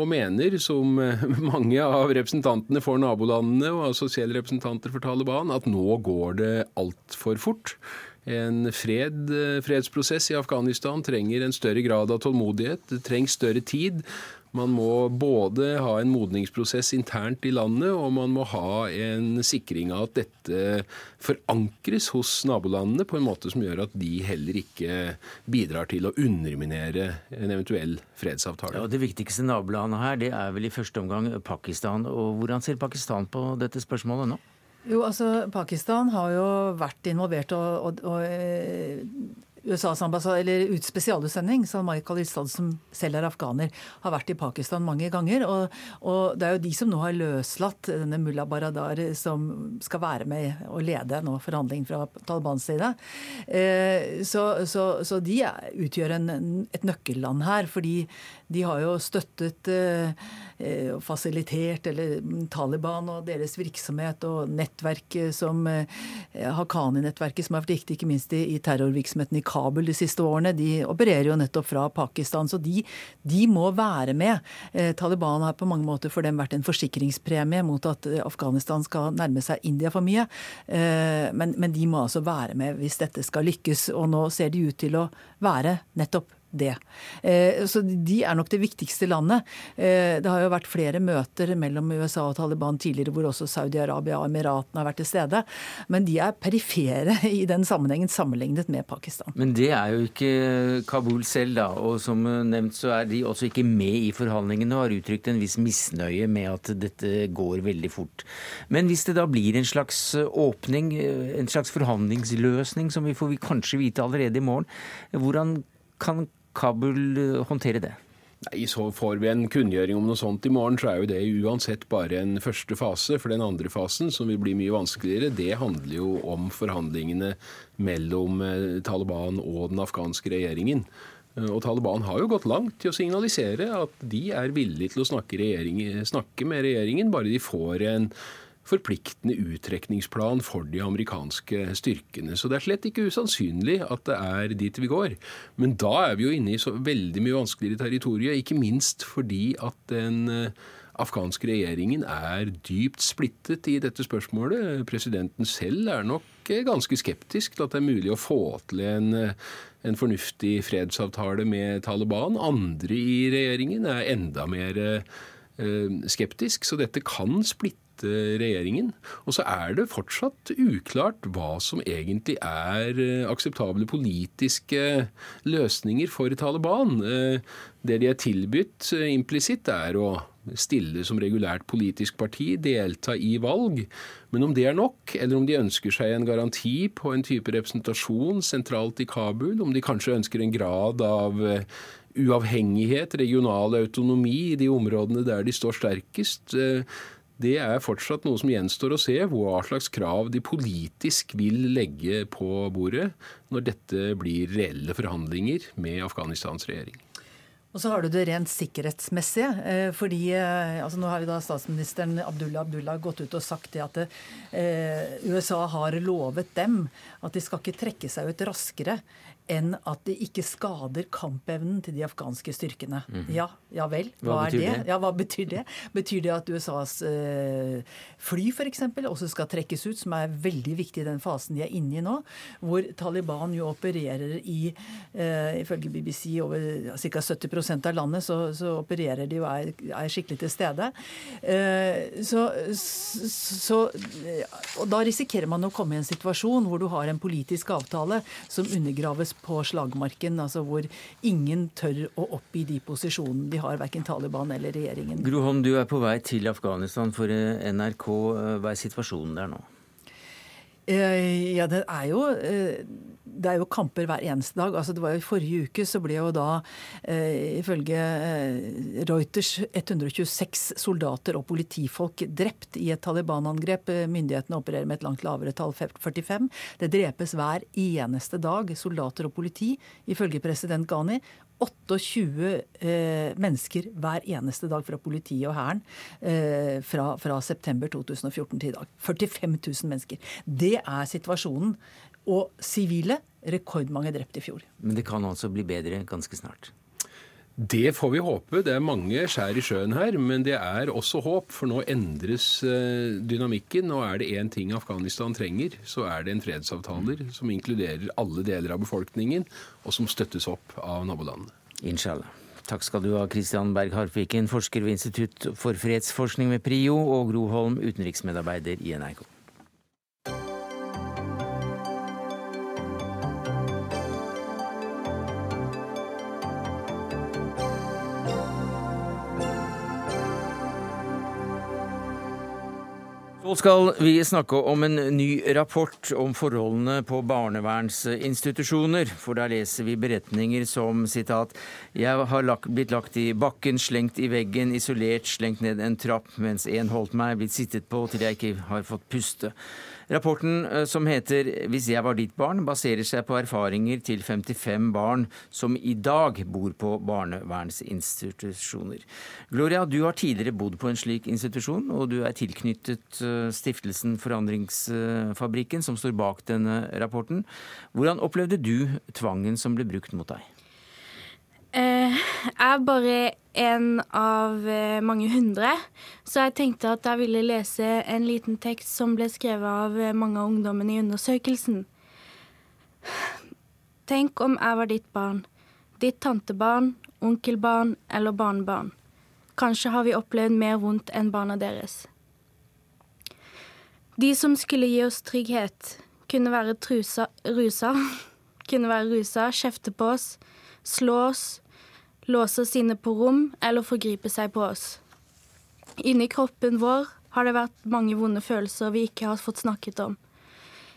og mener, som eh, mange av representantene for nabolandene og assosielle representanter for Taliban, at nå går det altfor fort. En fred, fredsprosess i Afghanistan trenger en større grad av tålmodighet, det trengs større tid. Man må både ha en modningsprosess internt i landet, og man må ha en sikring av at dette forankres hos nabolandene på en måte som gjør at de heller ikke bidrar til å underminere en eventuell fredsavtale. Ja, Det viktigste nabolandet her det er vel i første omgang Pakistan. og Hvordan ser Pakistan på dette spørsmålet nå? Jo, altså Pakistan har jo vært involvert og, og, og eh, USAs ambassade, eller spesialutsending, Salmai Khalilzad, som selv er afghaner, har vært i Pakistan mange ganger. Og, og, det er jo de som nå har løslatt denne mulla Baradar, som skal være med og lede nå forhandlingen fra Talibans side. Eh, så, så, så, de utgjør en, et nøkkelland her, fordi de har jo støttet og Eh, fasilitert eller Taliban og deres virksomhet og nettverket som eh, Haqqani-nettverket, som har vært viktig ikke minst i, i, terrorvirksomheten i Kabul de siste årene, de opererer jo nettopp fra Pakistan. Så de, de må være med. Eh, Taliban har på mange måter for dem vært en forsikringspremie mot at Afghanistan skal nærme seg India for mye. Men, men de må altså være med hvis dette skal lykkes. Og nå ser de ut til å være nettopp det. Eh, så de er nok det viktigste landet. Eh, det har jo vært flere møter mellom USA og Taliban tidligere, hvor også Saudi-Arabia og Emiratene har vært til stede. Men de er perifere i den sammenhengen sammenlignet med Pakistan. Men det er jo ikke Kabul selv, da. Og som nevnt så er de også ikke med i forhandlingene og har uttrykt en viss misnøye med at dette går veldig fort. Men hvis det da blir en slags åpning, en slags forhandlingsløsning, som vi får kanskje vite allerede i morgen, hvordan kan Kabul eh, håndtere det? Nei, Så får vi en kunngjøring om noe sånt i morgen, så er jo det uansett bare en første fase. For den andre fasen, som vil bli mye vanskeligere, det handler jo om forhandlingene mellom eh, Taliban og den afghanske regjeringen. Eh, og Taliban har jo gått langt til å signalisere at de er villige til å snakke, snakke med regjeringen, bare de får en forpliktende uttrekningsplan for de amerikanske styrkene. Så det er slett ikke usannsynlig at det er dit vi går. Men da er vi jo inne i så veldig mye vanskeligere territorier, ikke minst fordi at den eh, afghanske regjeringen er dypt splittet i dette spørsmålet. Presidenten selv er nok eh, ganske skeptisk til at det er mulig å få til en, eh, en fornuftig fredsavtale med Taliban. Andre i regjeringen er enda mer skeptisk, så dette kan splitte regjeringen. Og så er det fortsatt uklart hva som egentlig er eh, akseptable politiske løsninger for Taliban. Eh, det de er tilbudt eh, implisitt, er å stille som regulært politisk parti, delta i valg. Men om det er nok, eller om de ønsker seg en garanti på en type representasjon sentralt i Kabul, om de kanskje ønsker en grad av uavhengighet, regional autonomi i de områdene der de står sterkest, det er fortsatt noe som gjenstår å se, hva slags krav de politisk vil legge på bordet når dette blir reelle forhandlinger med Afghanistans regjering. Og så har du det rent sikkerhetsmessige. Eh, fordi eh, altså Nå har jo da statsministeren Abdullah Abdullah gått ut og sagt det at eh, USA har lovet dem at de skal ikke trekke seg ut raskere enn at det ikke skader kampevnen til de afghanske styrkene. Mm -hmm. Ja, ja vel. Hva, hva er det? det? Ja, Hva betyr det? Betyr det at USAs eh, fly f.eks. også skal trekkes ut, som er veldig viktig i den fasen de er inne i nå, hvor Taliban jo opererer i, eh, ifølge BBC, over ca. 70% av landet, så, så, opererer de og er, er skikkelig til stede. Eh, så, så, og da risikerer man å komme i en situasjon hvor du har en politisk avtale som undergraves på slagmarken, altså hvor ingen tør å oppgi de posisjonene de har, verken Taliban eller regjeringen. Gro Holm, du er på vei til Afghanistan for NRK. Hva er situasjonen der nå? Eh, ja, det er jo eh, det er jo kamper hver eneste dag. Altså, det var jo forrige uke så ble jo da, eh, ifølge eh, Reuters, 126 soldater og politifolk drept i et Taliban-angrep. Myndighetene opererer med et langt lavere tall, 45. Det drepes hver eneste dag soldater og politi, ifølge president Ghani. 28 eh, mennesker hver eneste dag fra politiet og Hæren eh, fra, fra, september 2014 til i dag. 45 000 mennesker. Det er situasjonen. Og sivile rekordmange drept i fjor. Men det kan altså bli bedre ganske snart? Det får vi håpe. Det er mange skjær i sjøen her, men det er også håp. For nå endres eh, dynamikken. Nå er det én ting Afghanistan trenger, så er det en fredsavtaler som inkluderer alle deler av befolkningen, og som støttes opp av nabolandene. Inshallah. Takk skal du ha, Christian Berg Harpviken, forsker ved Institutt for fredsforskning ved PRIO, og Gro Holm, utenriksmedarbeider i NRK. Så skal vi snakke om en ny rapport om forholdene på barnevernsinstitusjoner. For der leser vi beretninger som sitat Jeg har lagt, blitt lagt i bakken, slengt i veggen, isolert, slengt ned en trapp mens en holdt meg, blitt sittet på til jeg ikke har fått puste. Rapporten eh, som heter 'Hvis jeg var ditt barn', baserer seg på erfaringer til 55 barn som i dag bor på barnevernsinstitusjoner. Gloria, du har tidligere bodd på en slik institusjon, og du er tilknyttet eh, stiftelsen Forandringsfabrikken, som står bak denne rapporten. Hvordan opplevde du tvangen som ble brukt mot deg? Eh, jeg er bare en av eh, mange hundre, så jeg tenkte at jeg ville lese en liten tekst som ble skrevet av eh, mange av ungdommene i undersøkelsen. Tenk om jeg var ditt barn. Ditt tantebarn, onkelbarn eller barnebarn. Kanskje har vi opplevd mer vondt enn barna deres. De som skulle gi oss trygghet, kunne være trusa, rusa, kunne være rusa, kjefte på oss, slå oss, låse oss inne på rom eller forgripe seg på oss. Inni kroppen vår har det vært mange vonde følelser vi ikke har fått snakket om.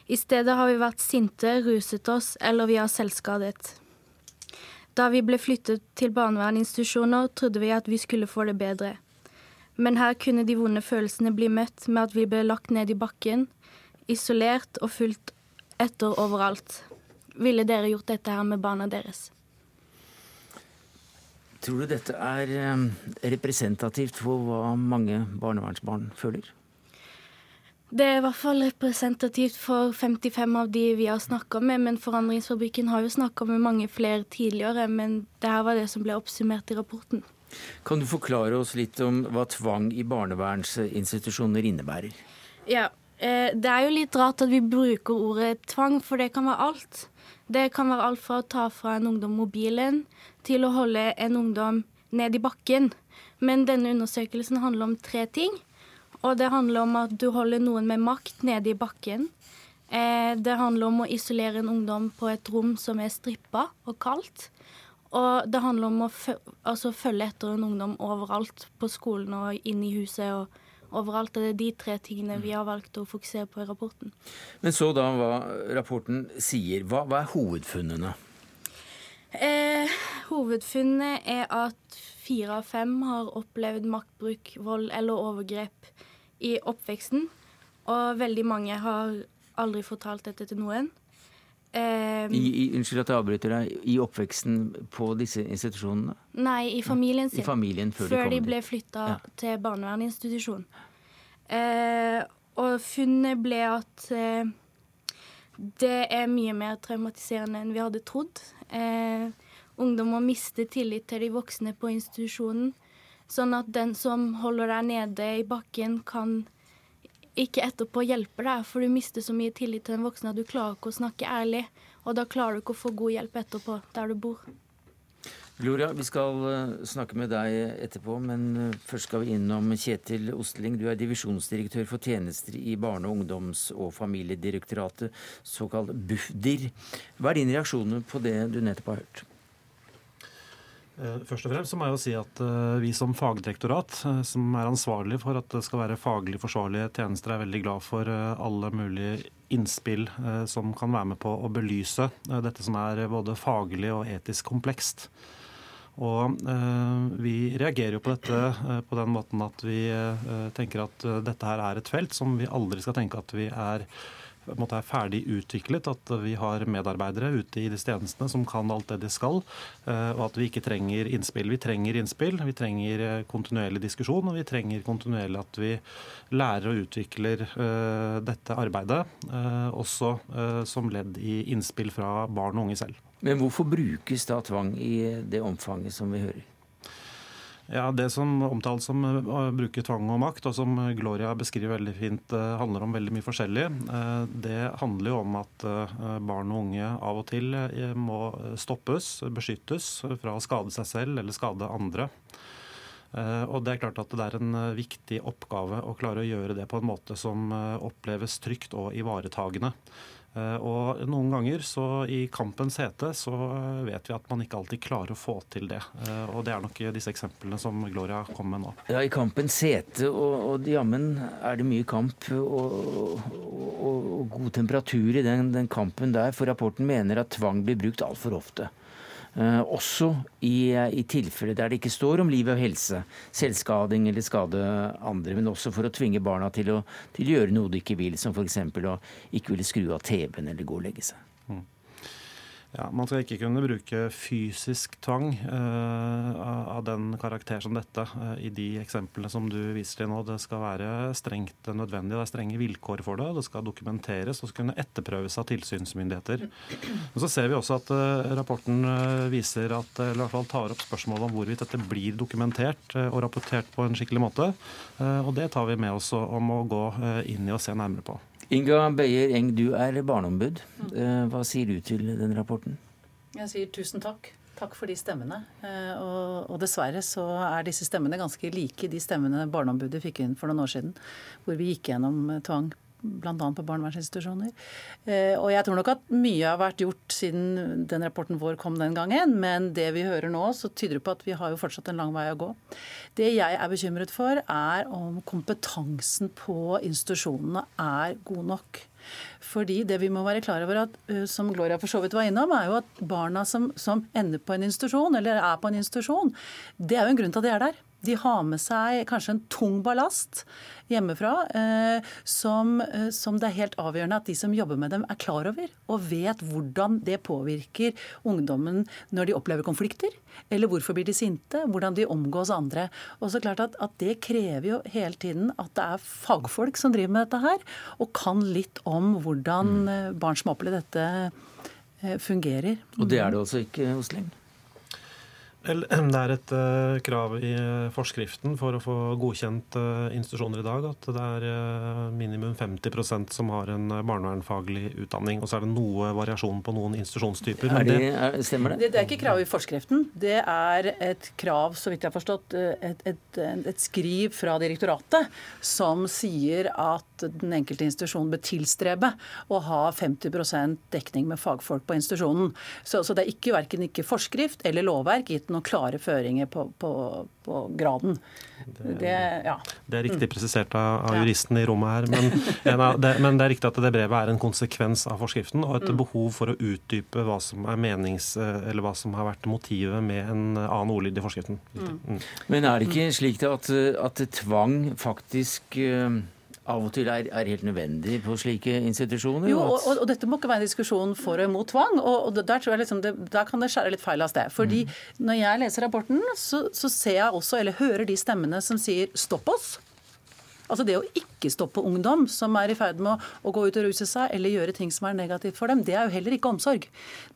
I stedet har vi vært sinte, ruset oss eller vi har selvskadet. Da vi ble flyttet til barnevernsinstitusjoner, trodde vi at vi skulle få det bedre. Men her kunne de vonde følelsene bli møtt med at vi ble lagt ned i bakken, isolert og fulgt etter overalt. Ville dere gjort dette her med barna deres? Tror du dette er eh, representativt for hva mange barnevernsbarn føler? Det er i hvert fall representativt for 55 av de vi har snakka med, men Forandringsfabrikken har jo snakka med mange flere tidligere, men det her var det som ble oppsummert i rapporten. Kan du forklare oss litt om hva tvang i barnevernsinstitusjoner innebærer? Ja, eh, det er jo litt rart at vi bruker ordet tvang, for det kan være alt. Det kan være alt fra å ta fra en ungdom mobilen til å holde en ungdom ned i bakken. Men denne undersøkelsen handler om tre ting. Og det handler om at du holder noen med makt nede i bakken. Eh, det handler om å isolere en ungdom på et rom som er strippa og kaldt. Og det handler om å altså, følge etter en ungdom overalt, på skolen og inn i huset og overalt. Det er de tre tingene vi har valgt å fokusere på i rapporten. Men så da hva rapporten sier. Hva, hva er hovedfunnene? Eh, hovedfunnet er at fire av fem har opplevd maktbruk, vold eller overgrep i oppveksten. Og veldig mange har aldri fortalt dette til noen. Eh, I, i, unnskyld at jeg avbryter deg. I oppveksten på disse institusjonene? Nei, i familien sin. I familien Før, før de, de ble flytta ja. til barnevernsinstitusjon. Eh, og funnet ble at uh, det er mye mer traumatiserende enn vi hadde trodd. Ungdom ungdommer mister tillit til de voksne på institusjonen. Sånn at den som holder deg nede i bakken, kan ikke etterpå hjelpe deg, for du mister så mye tillit til den voksne at du klarer ikke å snakke ærlig. Og da klarer du ikke å få god hjelp etterpå der du bor. Gloria, vi skal eh, snakke med deg etterpå, men eh, først skal vi innom Kjetil Osteling. Du er divisjonsdirektør for tjenester i Barne-, ungdoms- og familiedirektoratet, såkalt Bufdir. Hva er din reaksjon på det du nettopp har hørt? Eh, først og fremst må jeg jo si at eh, vi som fagdirektorat, eh, som er ansvarlig for at det skal være faglig forsvarlige tjenester, er veldig glad for alle mulige innspill som kan være med på å belyse dette som er både faglig og etisk komplekst. Og Vi reagerer jo på dette på den måten at vi tenker at dette her er et felt som vi aldri skal tenke at vi er måte er ferdig utviklet, at vi har medarbeidere ute i disse tjenestene som kan alt det de skal, eh, og at vi ikke trenger innspill. Vi trenger innspill, vi trenger eh, kontinuerlig diskusjon, og vi trenger kontinuerlig at vi lærer og utvikler eh, dette arbeidet, også som ledd i innspill fra barn og unge selv. Men hvorfor brukes da tvang i det omfanget som vi hører? Ja, Det som omtales som å eh, bruke tvang og makt, og som Gloria beskriver veldig fint, eh, handler om veldig mye forskjellig. Eh, det handler jo om at barn og unge av og til må stoppes, beskyttes fra å skade seg selv eller skade andre. Og Det er klart at det er en viktig oppgave å klare å gjøre det på en måte som oppleves trygt og ivaretagende. Eh, og noen ganger så i kampens hete så vet vi at man ikke alltid klarer å få til det. Eh, og det er nok disse eksemplene som Gloria kom med nå. Ja, i kampens hete, og, og jammen er det mye kamp og, og, og god temperatur i den, den kampen der. For rapporten mener at tvang blir brukt altfor ofte. Eh, også i, i tilfeller der det ikke står om liv og helse, selvskading eller skade andre, men også for å tvinge barna til å, til å gjøre noe de ikke vil, som f.eks. å ikke ville skru av TV-en eller gå og legge seg. Ja, Man skal ikke kunne bruke fysisk tvang uh, av den karakter som dette uh, i de eksemplene som du viser til nå. Det skal være strengt nødvendig, det er strenge vilkår for det. Det skal dokumenteres og skal kunne etterprøves av tilsynsmyndigheter. Men så ser vi også at uh, rapporten viser at, eller i hvert fall tar opp spørsmålet om hvorvidt dette blir dokumentert og rapportert på en skikkelig måte. Og det tar vi med oss om å gå inn i og se nærmere på. Inga Beyer Eng, du er barneombud. Eh, hva sier du til den rapporten? Jeg sier tusen takk. Takk for de stemmene. Eh, og, og, dessverre så er disse stemmene ganske like de stemmene Barneombudet fikk inn for noen år siden, hvor vi gikk gjennom tvang bl.a. på barnevernsinstitusjoner. Eh, og jeg tror nok at mye har vært gjort siden den rapporten vår kom den gangen, men det vi hører nå, så tyder det på at vi har jo fortsatt en lang vei å gå. Det jeg er bekymret for, er om kompetansen på institusjonene er god nok. Fordi det vi må være klar over, at, som Gloria for så vidt var innom, er jo at barna som, som ender på en institusjon, eller er på en institusjon, det er jo en grunn til at de er der. De har med seg kanskje en tung ballast hjemmefra eh, som, eh, som, det er helt avgjørende at de som jobber med dem, er klar over. Og vet hvordan det påvirker ungdommen når de opplever konflikter. Eller hvorfor blir de sinte, hvordan de omgås andre. Og så klart at, at Det krever jo hele tiden at det er fagfolk som driver med dette her, og kan litt om hvordan mm. eh, barn som opplever dette, fungerer. Og det er det altså ikke hos Leng? Det er et uh, krav i uh, forskriften for å få godkjent uh, institusjoner i dag at det er minimum 50% som har en barnevernfaglig utdanning. Og så er det noe variasjon på noen institusjonstyper. Er det, er, stemmer det? det? det? er ikke krav i forskriften. Det er et krav, så vidt jeg har forstått, et, et, et skriv fra direktoratet som sier at den enkelte institusjon bør tilstrebe å ha 50% dekning med fagfolk på institusjonen. Så, så det er ikke verken ikke forskrift eller lovverk gitt noen klare føringer på, på, på graden. Det, det, ja. det, er riktig presisert av, av juristen i rommet her. Men, det, men, det, er riktig at det brevet er en konsekvens av forskriften og et mm. behov for å utdype hva som er menings, eller hva som har vært motivet med en annen ordlyd i forskriften. Mm. Mm. Men er det ikke slik at, at tvang faktisk uh av og til er, er, helt nødvendig på slike institusjoner? Jo, og, og, og, dette må ikke være en diskusjon for og imot tvang. og, og der, liksom det, der, kan det skjære litt feil av sted. Fordi mm. når jeg leser rapporten, så, så ser jeg også, eller hører de stemmene som sier 'stopp oss'. Altså Det å ikke stoppe ungdom som er i ferd med å, å, gå ut og ruse seg eller gjøre ting som er negativt for dem, det er jo heller ikke omsorg.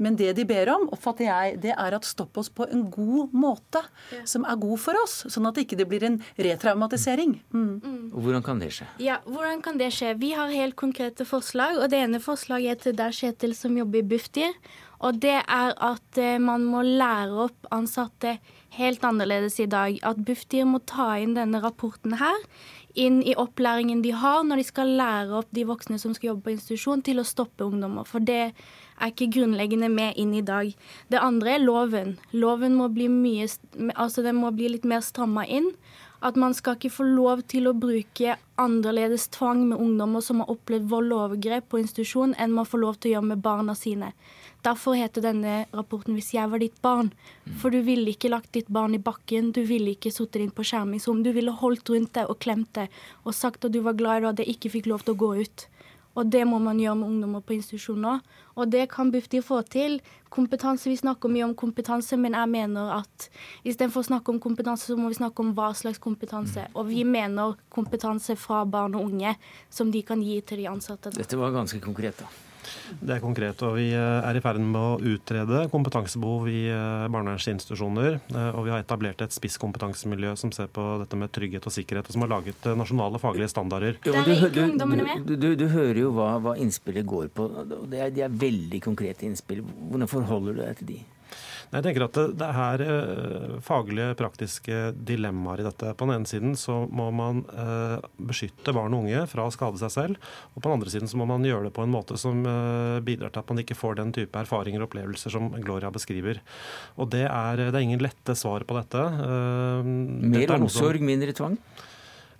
Men det de ber om, oppfatter jeg, det er at stopp oss på en god måte. Ja. Som er god for oss, sånn at det ikke blir en retraumatisering. Mm. Mm. Hvordan kan det skje? Ja, hvordan kan det skje? Vi har helt konkrete forslag. og Det ene forslaget er til der Kjetil som jobber i Bufdir. Og det er at eh, man må lære opp ansatte helt annerledes i dag. At Bufdir må ta inn denne rapporten her inn i opplæringen de har når de skal lære opp de voksne som skal jobbe på institusjon, til å stoppe ungdommer. For det er ikke grunnleggende med inn i dag. Det andre er loven. Loven må bli, mye, altså den må bli litt mer stramma inn. At man skal ikke få lov til å bruke annerledes tvang med ungdommer som har opplevd vold og overgrep på institusjon, enn man får lov til å gjøre med barna sine. Derfor heter denne rapporten 'Hvis jeg var ditt barn'. For du ville ikke lagt ditt barn i bakken, du ville ikke sittet inn på skjermingsrom. Du ville holdt rundt det og klemt det og sagt at du var glad i det og det ikke fikk lov til å gå ut. Og det må man gjøre med ungdommer på institusjoner. Og det kan Bufdir få til. Kompetanse, Vi snakker mye om kompetanse, men jeg mener at istedenfor å snakke om kompetanse, så må vi snakke om hva slags kompetanse. Og vi mener kompetanse fra barn og unge som de kan gi til de ansatte. Dette var ganske konkret, da. Det er konkret. og Vi eh, er i ferd med å utrede kompetansebehov i eh, barnevernsinstitusjoner. Eh, og vi har etablert et spisskompetansemiljø som ser på dette med trygghet og sikkerhet, og som har laget nasjonale faglige standarder. Jo, du, du, du, hører jo hva, hva innspillet går på. Det er, de er veldig konkrete innspill. Hvordan forholder du deg til de? Jeg tenker at det, det er uh, faglige, praktiske dilemmaer i dette. På den ene siden så må man eh, beskytte barn og unge fra å skade seg selv. Og på den andre siden så må man gjøre det på en måte som eh, bidrar til at man ikke får den type erfaringer og opplevelser som Gloria beskriver. Og det er, det er ingen lette svar på dette. Mer omsorg, mindre tvang?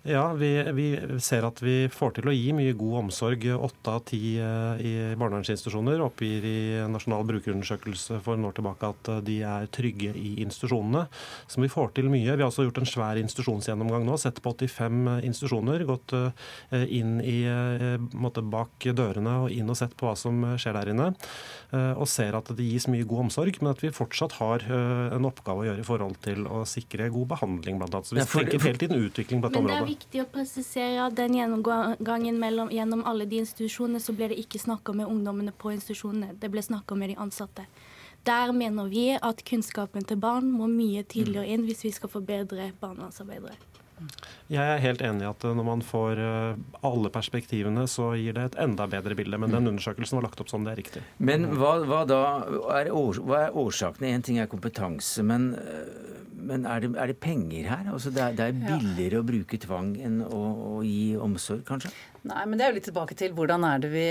Ja, vi, vi, ser at vi får til å gi mye god omsorg. Åtte av ti eh, i barnevernsinstitusjoner oppgir i Nasjonal brukerundersøkelse for en år tilbake at eh, de er trygge i institusjonene. Så vi får til mye. Vi har også gjort en svær institusjonsgjennomgang nå. Sett på 85 eh, institusjoner. Gått inn i, måte, bak dørene og inn og sett på hva som skjer der inne. Og ser at det gis mye god omsorg, men at vi fortsatt har en oppgave å gjøre i forhold til å sikre god behandling, blant annet. Så vi tenker hele tiden utvikling på dette området viktig å presisere at den gjennomgangen mellom, gjennom alle de institusjonene, så ble det ikke snakka med ungdommene på institusjonene. Det ble snakka med de ansatte. Der mener vi at kunnskapen til barn må mye tidligere inn hvis vi skal forbedre barnevernsarbeidere. Jeg er helt enig i at når man får alle perspektivene, så gir det et enda bedre bilde. Men den undersøkelsen var lagt opp sånn, det er riktig. Men hva, hva da er, års, hva er årsakene? Én ting er kompetanse, men, men er, det, er, det, penger her? Altså det, er, det er billigere ja. å bruke tvang enn å, å gi omsorg, kanskje? Nei, men Det er jo litt tilbake til hvordan er det vi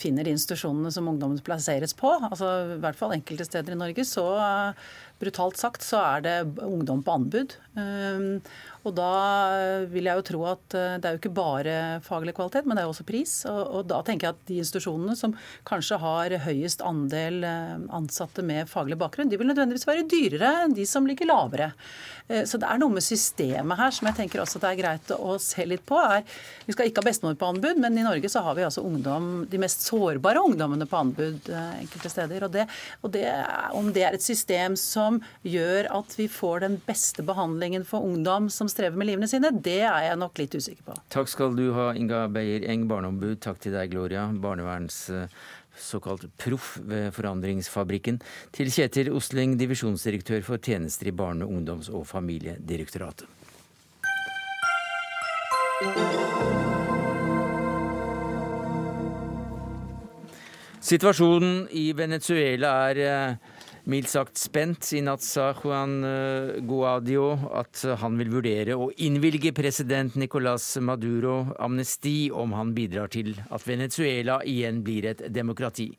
finner de institusjonene som ungdommen plasseres på. Altså, I hvert fall enkelte steder i Norge så brutalt sagt så er det ungdom på anbud. Og da vil jeg jo tro at eh, det er jo ikke bare faglig kvalitet, men det er også pris. Og, og da tenker jeg at de institusjonene som kanskje har høyest andel eh, ansatte med faglig bakgrunn, de vil nødvendigvis være dyrere enn de som ligger lavere. Eh, så det er noe med systemet her som jeg tenker også det er greit å se litt på. Er, vi skal ikke ha bestemor på anbud, men i Norge så har vi altså ungdom, de mest sårbare ungdommene på anbud enkelte steder. Og, det, og det, om det er et system som gjør at vi får den beste behandlingen for ungdom som strever med livene sine, det er jeg nok litt usikker på. Takk skal du ha, Inga Beyer Eng, barneombud. Takk til deg, Gloria, barneverns eh, såkalt proff ved Forandringsfabrikken. Til Kjetil Osling, divisjonsdirektør for tjenester i Barne-, ungdoms- og familiedirektoratet. Situasjonen i Venezuela er eh, mildt sagt spent. I natt sa Juan eh, Guadio at han vil vurdere å innvilge president Nicolas Maduro amnesti om han bidrar til at Venezuela igjen blir et demokrati.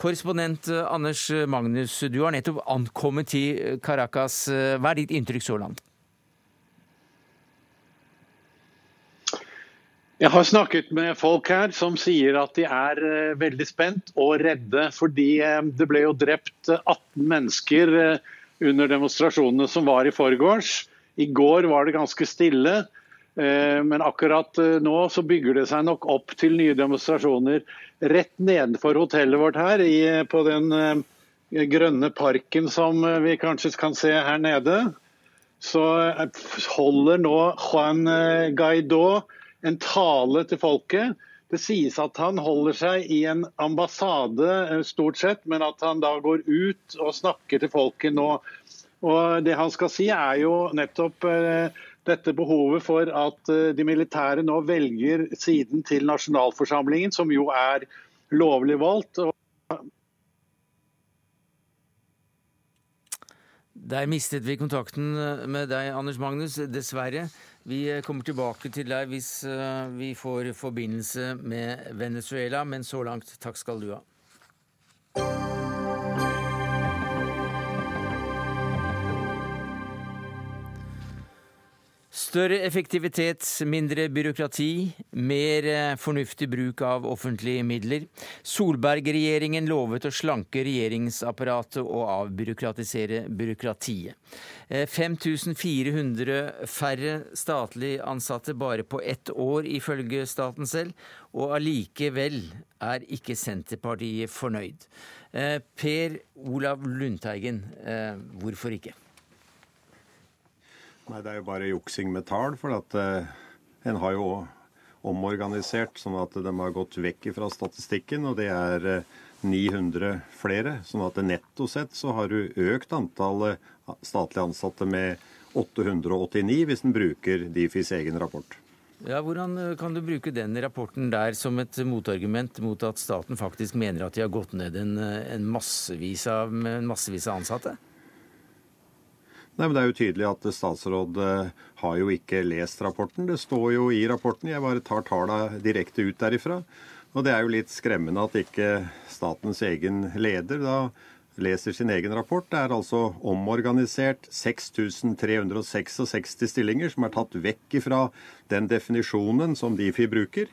Korrespondent eh, Anders Magnus, du har nettopp ankommet til Caracas. Hva er ditt inntrykk så langt? Jeg har snakket med folk her som sier at de er uh, veldig spent og redde. Fordi uh, det ble jo drept 18 mennesker uh, under demonstrasjonene som var i forgårs. I går var det ganske stille. Men akkurat nå så bygger det seg nok opp til nye demonstrasjoner rett nedenfor hotellet vårt her, på den grønne parken som vi kanskje kan se her nede. Så holder nå Juan Guaidó en tale til folket. Det sies at han holder seg i en ambassade eh, stort sett, men at han da går ut og snakker til folket nå. Og Det han skal si er jo nettopp eh, dette behovet for at eh, de militære nå velger siden til nasjonalforsamlingen, som jo er lovlig valgt. Der mistet vi kontakten med deg, Anders Magnus, dessverre. Vi eh, kommer tilbake til deg hvis eh, vi får forbindelse med Venezuela, men så langt takk skal du ha. Større effektivitet, mindre byråkrati, mer eh, fornuftig bruk av offentlige midler. Solberg-regjeringen lovet å slanke regjeringsapparatet og avbyråkratisere byråkratiet. 5400 eh, færre statlig ansatte bare på ett år, ifølge staten selv. Og allikevel er ikke Senterpartiet fornøyd. Eh, per Olav Lundteigen, hvorfor ikke? Nei, Det er jo bare juksing med tall. For at uh, en har jo omorganisert sånn at de har gått vekk fra statistikken. Og det er uh, 900 flere. Sånn at netto sett så har du økt antallet statlige ansatte med 889, hvis en bruker Difis egen rapport. Ja, Hvordan eh, kan du bruke den rapporten der som et motargument mot at staten faktisk mener at de har gått ned en, eh, en massevis, av, massevis av ansatte? Nei, men Det er jo tydelig at statsråd eh, har jo ikke lest rapporten. Det står jo i rapporten. Jeg bare tar tallene direkte ut derifra. Og det er jo litt skremmende at ikke statens egen leder da leser sin egen rapport. Det er altså omorganisert 6366 stillinger som er tatt vekk ifra den definisjonen som Difi bruker.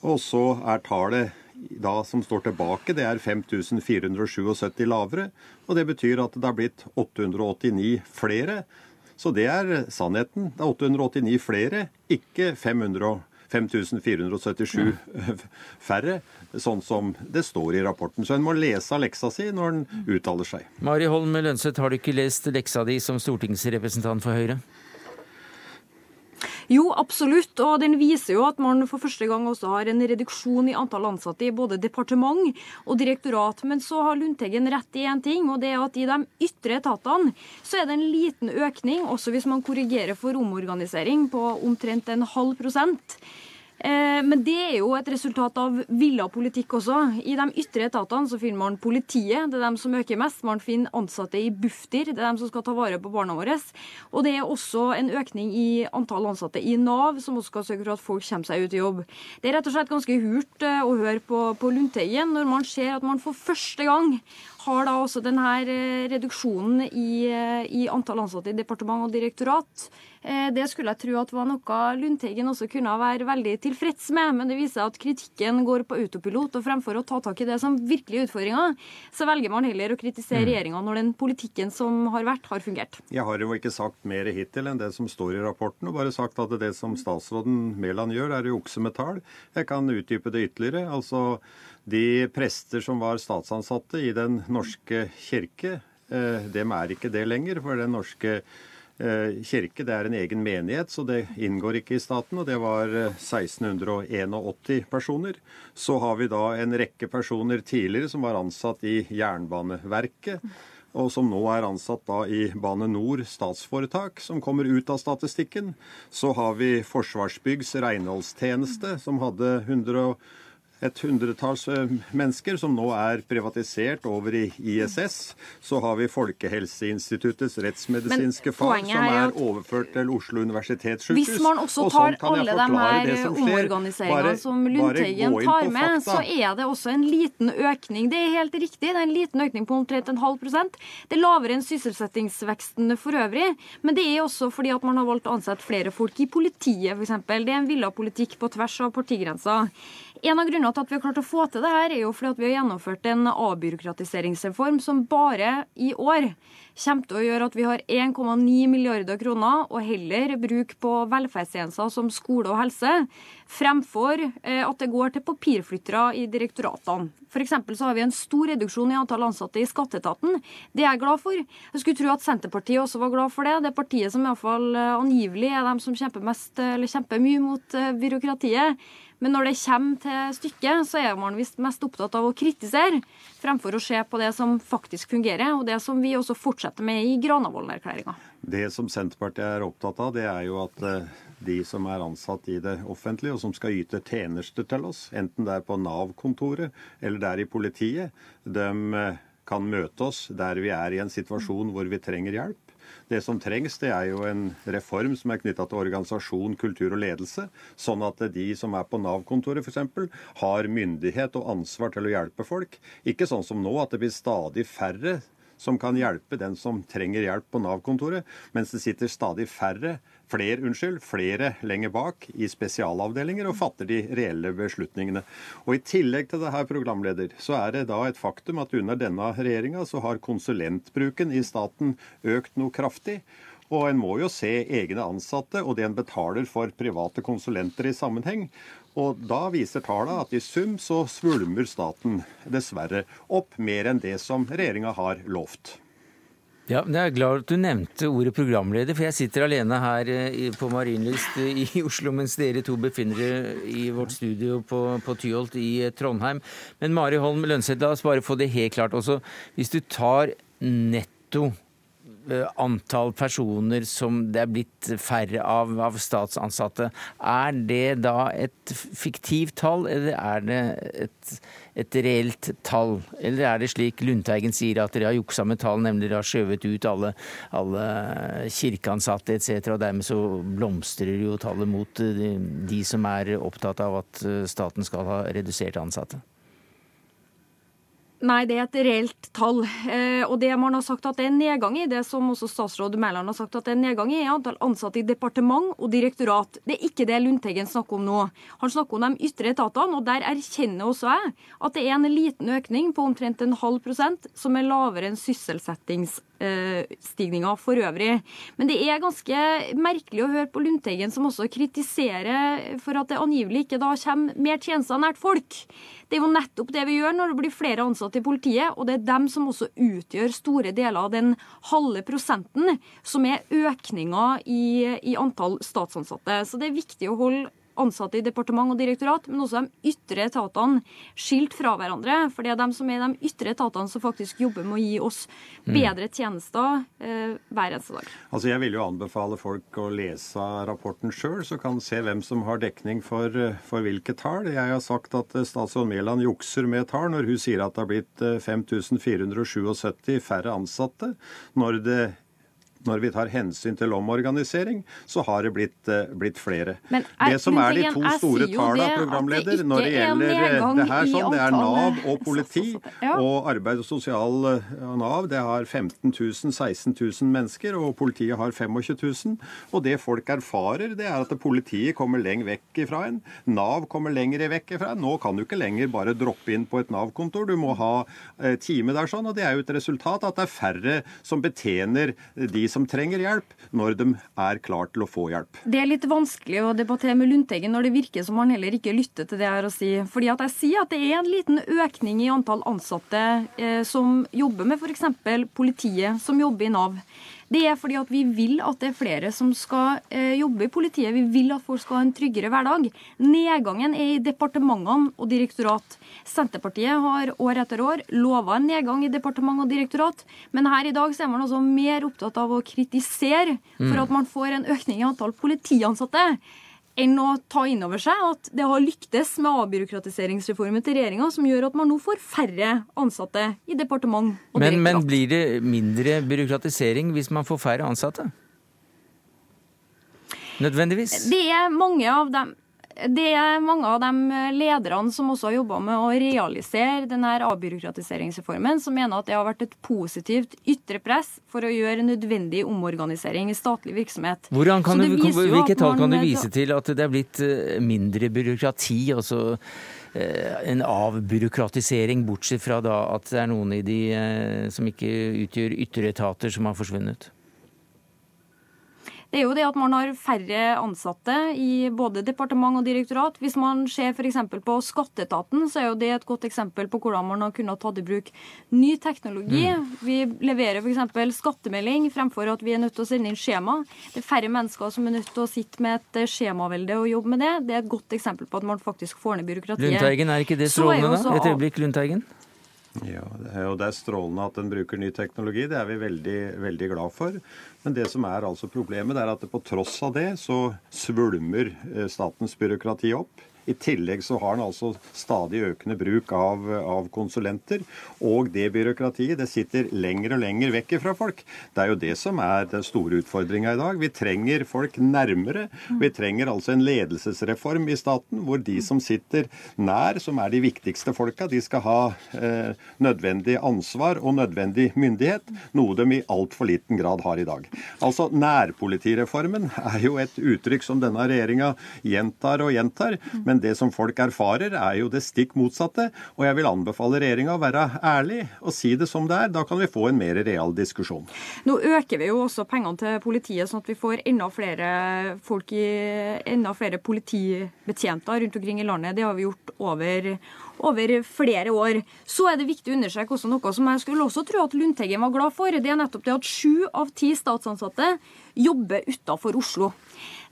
Og så er tallet da som står tilbake, det er 5477 lavere. Og det betyr at det har blitt 889 flere. Så det er sannheten. Det er 889 flere, ikke 500, 5477 færre, sånn som det står i rapporten. Så en må lese leksa si når en uttaler seg. Mari Holm Lønseth, har du ikke lest leksa di som stortingsrepresentant for Høyre? Jo, absolutt. Og den viser jo at man for første gang også har en reduksjon i antall ansatte i både departement og direktorat. Men så har Lundteigen rett i én ting, og det er at i de ytre etatene så er det en liten økning, også hvis man korrigerer for omorganisering, på omtrent en halv prosent. Eh, men det er jo et resultat av villa politikk også. I de ytre etatene så finner man politiet, det er dem som øker mest. Man finner ansatte i Bufdir, det er dem som skal ta vare på barna våre. Og det er også en økning i antall ansatte i Nav, som også skal sørge for at folk kommer seg ut i jobb. Det er rett og slett ganske hult eh, å høre på, på Lundteigen når man ser at man for første gang har da også denne eh, reduksjonen i, i antall ansatte i departement og direktorat. Det skulle jeg tro at var noe Lundteigen også kunne være veldig tilfreds med, men det viser at kritikken går på autopilot. Og fremfor å ta tak i det som virkelig er utfordringa, så velger man heller å kritisere mm. regjeringa når den politikken som har vært, har fungert. Jeg har jo ikke sagt mer hittil enn det som står i rapporten, og bare sagt at det som statsråden Mæland gjør, er å jukse med tall. Jeg kan utdype det ytterligere. Altså, de prester som var statsansatte i Den norske kirke, eh, dem er ikke det lenger. for Den norske Eh, kirke det er en egen menighet, så det inngår ikke i staten. og Det var 1681 eh, personer. Så har vi da en rekke personer tidligere som var ansatt i Jernbaneverket. Og som nå er ansatt da i Bane Nor statsforetak, som kommer ut av statistikken. Så har vi Forsvarsbyggs renholdstjeneste, som hadde 100 et hundretalls eh, mennesker som nå er privatisert over i ISS. Så har vi Folkehelseinstituttets rettsmedisinske fag, som er overført til Oslo universitetssykehus. Hvis man også tar tar alle de her omorganiseringene som Lundteigen tar med, så er det også en liten økning. Det er helt riktig, det er en liten økning på omtrent en halv prosent. Det er lavere enn sysselsettingsveksten for øvrig, men det er også fordi at man har valgt å ansette flere folk i politiet, f.eks. Det er en villa politikk på tvers av partigrenser. En av grunnene til at vi har klart å få til det her, er jo fordi at vi har gjennomført en avbyråkratiseringsreform som bare i år kommer til å gjøre at vi har 1,9 milliarder kroner å heller bruke på velferdstjenester som skole og helse, fremfor eh, at det går til papirflyttere i direktoratene. F.eks. så har vi en stor reduksjon i antall ansatte i skatteetaten. Det er jeg glad for. Jeg skulle tro at Senterpartiet også var glad for det. Det er partiet som iallfall eh, angivelig er dem som kjemper, mest, kjemper mye mot eh, byråkratiet. Men når det kommer til stykket, så er man visst mest opptatt av å kritisere, fremfor å se på det som faktisk fungerer, og det som vi også fortsetter med i Granavolden-erklæringa. Det som Senterpartiet er opptatt av, det er jo at eh, de som er ansatt i det offentlige, og som skal yte tjenester til oss, enten det er på Nav-kontoret eller det er i politiet, de eh, kan møte oss der vi er i en situasjon hvor vi trenger hjelp. Det som trengs, det er jo en reform som er knytta til organisasjon, kultur og ledelse, sånn at de som er på Nav-kontoret f.eks., har myndighet og ansvar til å hjelpe folk. Ikke sånn som nå, at det blir stadig færre som kan hjelpe den som trenger hjelp på Nav-kontoret, mens det sitter stadig færre flere, unnskyld, flere lenger bak i spesialavdelinger og fatter de reelle beslutningene. Og I tillegg til det her, programleder, så er det da et faktum at under denne regjeringa så har konsulentbruken i staten økt noe kraftig. Og en må jo se egne ansatte og det en betaler for private konsulenter i sammenheng. Og da viser tallene at i sum så svulmer staten dessverre opp mer enn det som regjeringa har lovt. Ja, men Jeg er glad at du nevnte ordet programleder, for jeg sitter alene her eh, på Marienlyst i Oslo, mens dere to befinner dere i vårt studio på, på Tyholt i eh, Trondheim. Men Mari Holm Lønseth, la oss bare få det helt klart også. Hvis du tar netto Eh, antall personer som det er blitt færre av av statsansatte. Er det da et fiktivt tall, eller er det et, et reelt tall? Eller er det slik Lundteigen sier, at dere har juksa med tall, nemlig dere har skjøvet ut alle, alle kirkeansatte etc., og dermed så blomstrer jo tallet mot de, de som er opptatt av at staten skal ha redusert ansatte? Nei, det er et reelt tall. Eh, og det man har sagt at det er nedgang i, det som også statsråd Mæland har sagt at det er nedgang i, er antall ansatte i departement og direktorat. Det er ikke det Lundteigen snakker om nå. Han snakker om de ytre etatene, og der erkjenner også jeg at det er en liten økning på omtrent en halv prosent, som er lavere enn sysselsettings lønnsstigninga for øvrig. Men det er ganske merkelig å høre på Lundteigen, som også kritiserer for at det angivelig ikke da kommer mer tjenester nært folk. Det er jo nettopp det vi gjør når det blir flere ansatte i politiet, og det er dem som også utgjør store deler av den halve prosenten som er økninga i, i antall statsansatte. Så det er viktig å holde ansatte i departement og direktorat, men også de ytre etatene skilt fra hverandre. For det er de som er de ytre etatene som faktisk jobber med å gi oss mm. bedre tjenester eh, hver eneste dag. Altså Jeg vil jo anbefale folk å lese rapporten sjøl, så kan se hvem som har dekning for, for hvilke tall. Jeg har sagt at eh, statsråd Mæland jukser med tall når hun sier at det har blitt 5477 eh, færre ansatte. Når det når vi tar hensyn til omorganisering, så har det blitt, uh, blitt flere. Men, er, det som er de to store tallene, programleder, når det gjelder eh, det her, sånn, det er Nav og politi ja. og arbeid og sosial uh, Nav. Det har 15 000, 16 000 mennesker, og politiet har 25 000. Og det folk erfarer, det er at politiet kommer lenger vekk fra en. Nav kommer lenger vekk fra en. Nå kan du ikke lenger bare droppe inn på et Nav-kontor. Du må ha time der sånn, og det er jo et resultat at det er færre som betjener de som trenger hjelp, når de er klar til å få hjelp. Det er litt vanskelig å debattere med Lundteigen når det virker som han heller ikke lytter til det har å si. Fordi at jeg sier at det er en liten økning i antall ansatte eh, som jobber med f.eks. politiet, som jobber i Nav. Det er fordi at vi vil at det er flere som skal eh, jobbe i politiet. Vi vil at folk skal ha en tryggere hverdag. Nedgangen er i departementene og direktorat. Senterpartiet har år etter år lova en nedgang i departement og direktorat, men her i dag er man altså mer opptatt av å kritisere for mm. at man får en økning i antall politiansatte enn å ta inn over seg at det har lyktes med avbyråkratiseringsreformen til regjeringa, som gjør at man nå får færre ansatte i departement og men, direktorat. Men blir det mindre byråkratisering hvis man får færre ansatte? Nødvendigvis? Det er mange av dem det er mange av de lederne som også har jobba med å realisere denne avbyråkratiseringsreformen, som mener at det har vært et positivt ytre press for å gjøre nødvendig omorganisering i statlig virksomhet. Du, hvilke tall kan du vise til at det er blitt eh, mindre byråkrati? altså eh, en avbyråkratisering, bortsett fra da at det er noen i de eh, som ikke utgjør ytre etater, som har forsvunnet? Det er jo det at man har færre ansatte i både departement og direktorat. Hvis man ser f.eks. på skatteetaten, så er jo det et godt eksempel på hvordan man har kunnet tatt i bruk ny teknologi. Mm. Vi leverer f.eks. skattemelding fremfor at vi er nødt til å sende inn skjema. Det er færre mennesker som er nødt til å sitte med et eh, skjemavelde og jobbe med det. Det er et godt eksempel på at man faktisk får ned byråkratiet. Lundteigen, er ikke det strålende, da? Et øyeblikk, Lundteigen. Ja, er, det er strålende at en bruker ny teknologi. Det er vi veldig, veldig glad for. Men det som er altså problemet, det er at på tross av det så svulmer eh, statens byråkrati opp. I tillegg så har han altså stadig økende bruk av, av konsulenter. Og det byråkratiet det sitter lenger og lenger vekk fra folk. Det er jo det som er den store utfordringa i dag. Vi trenger folk nærmere. Vi trenger altså en ledelsesreform i staten hvor de som sitter nær, som er de viktigste folka, de skal ha eh, nødvendig ansvar og nødvendig myndighet. Noe de i altfor liten grad har i dag. Altså Nærpolitireformen er jo et uttrykk som denne regjeringa gjentar og gjentar. men men det som folk erfarer, er jo det stikk motsatte. Og jeg vil anbefale regjeringa å være ærlig og si det som det er. Da kan vi få en mer real diskusjon. Nå øker vi jo også pengene til politiet, sånn at vi får enda flere folk i enda flere politibetjenter rundt omkring i landet. Det har vi gjort over over flere år. Så er det viktig å understreke også noe som jeg skulle også tro at Lundteigen var glad for. Det er nettopp det at sju av ti statsansatte jobber utafor Oslo.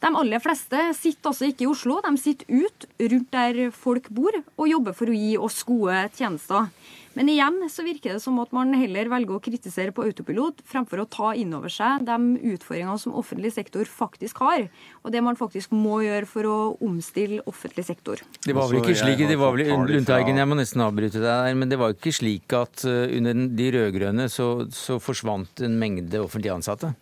De aller fleste sitter altså ikke i Oslo, de sitter ut rundt der folk bor og jobber for å gi oss gode tjenester. Men igjen så virker det som at man heller velger å kritisere på autopilot fremfor å ta inn over seg de utfordringene som offentlig sektor faktisk har, og det man faktisk må gjøre for å omstille offentlig sektor. Det var vel ikke slik, det var vel, Lundteigen, jeg må nesten avbryte deg der, men det var ikke slik at eh, under de rød-grønne så, så forsvant en mengde offentlig ansatte?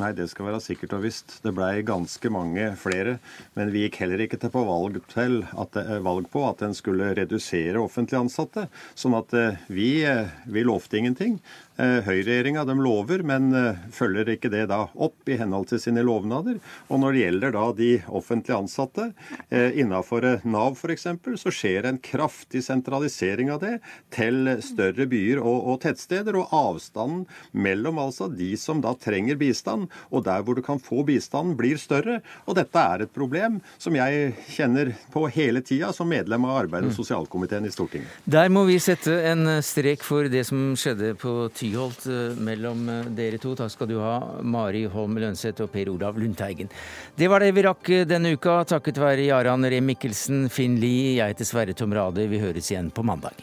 Nei, det skal være sikkert og visst. Det blei ganske mange flere. Men vi gikk heller ikke til på valg, til at, eh, valg på at en skulle redusere offentlig ansatte. Sånn at eh, vi, eh, vi lovte ingenting. Høyreregjeringa de lover, men følger ikke det da opp i henhold til sine lovnader. Og når det gjelder da de offentlig ansatte innenfor Nav f.eks., så skjer en kraftig sentralisering av det til større byer og, og tettsteder. Og avstanden mellom altså de som da trenger bistand, og der hvor du kan få bistand, blir større. Og dette er et problem som jeg kjenner på hele tida som medlem av arbeids- og mm. sosialkomiteen i Stortinget. Der må vi sette en strek for det som skjedde på Tyholt eh, mellom eh, dere to. Takk skal du ha, Mari Holm Lønseth og Per Olav Lundteigen. Det var det vi rakk eh, denne uka, takket være Jaran Ree Mikkelsen, Finn Lie, jeg heter Sverre Tom Rade. Vi høres igjen på mandag.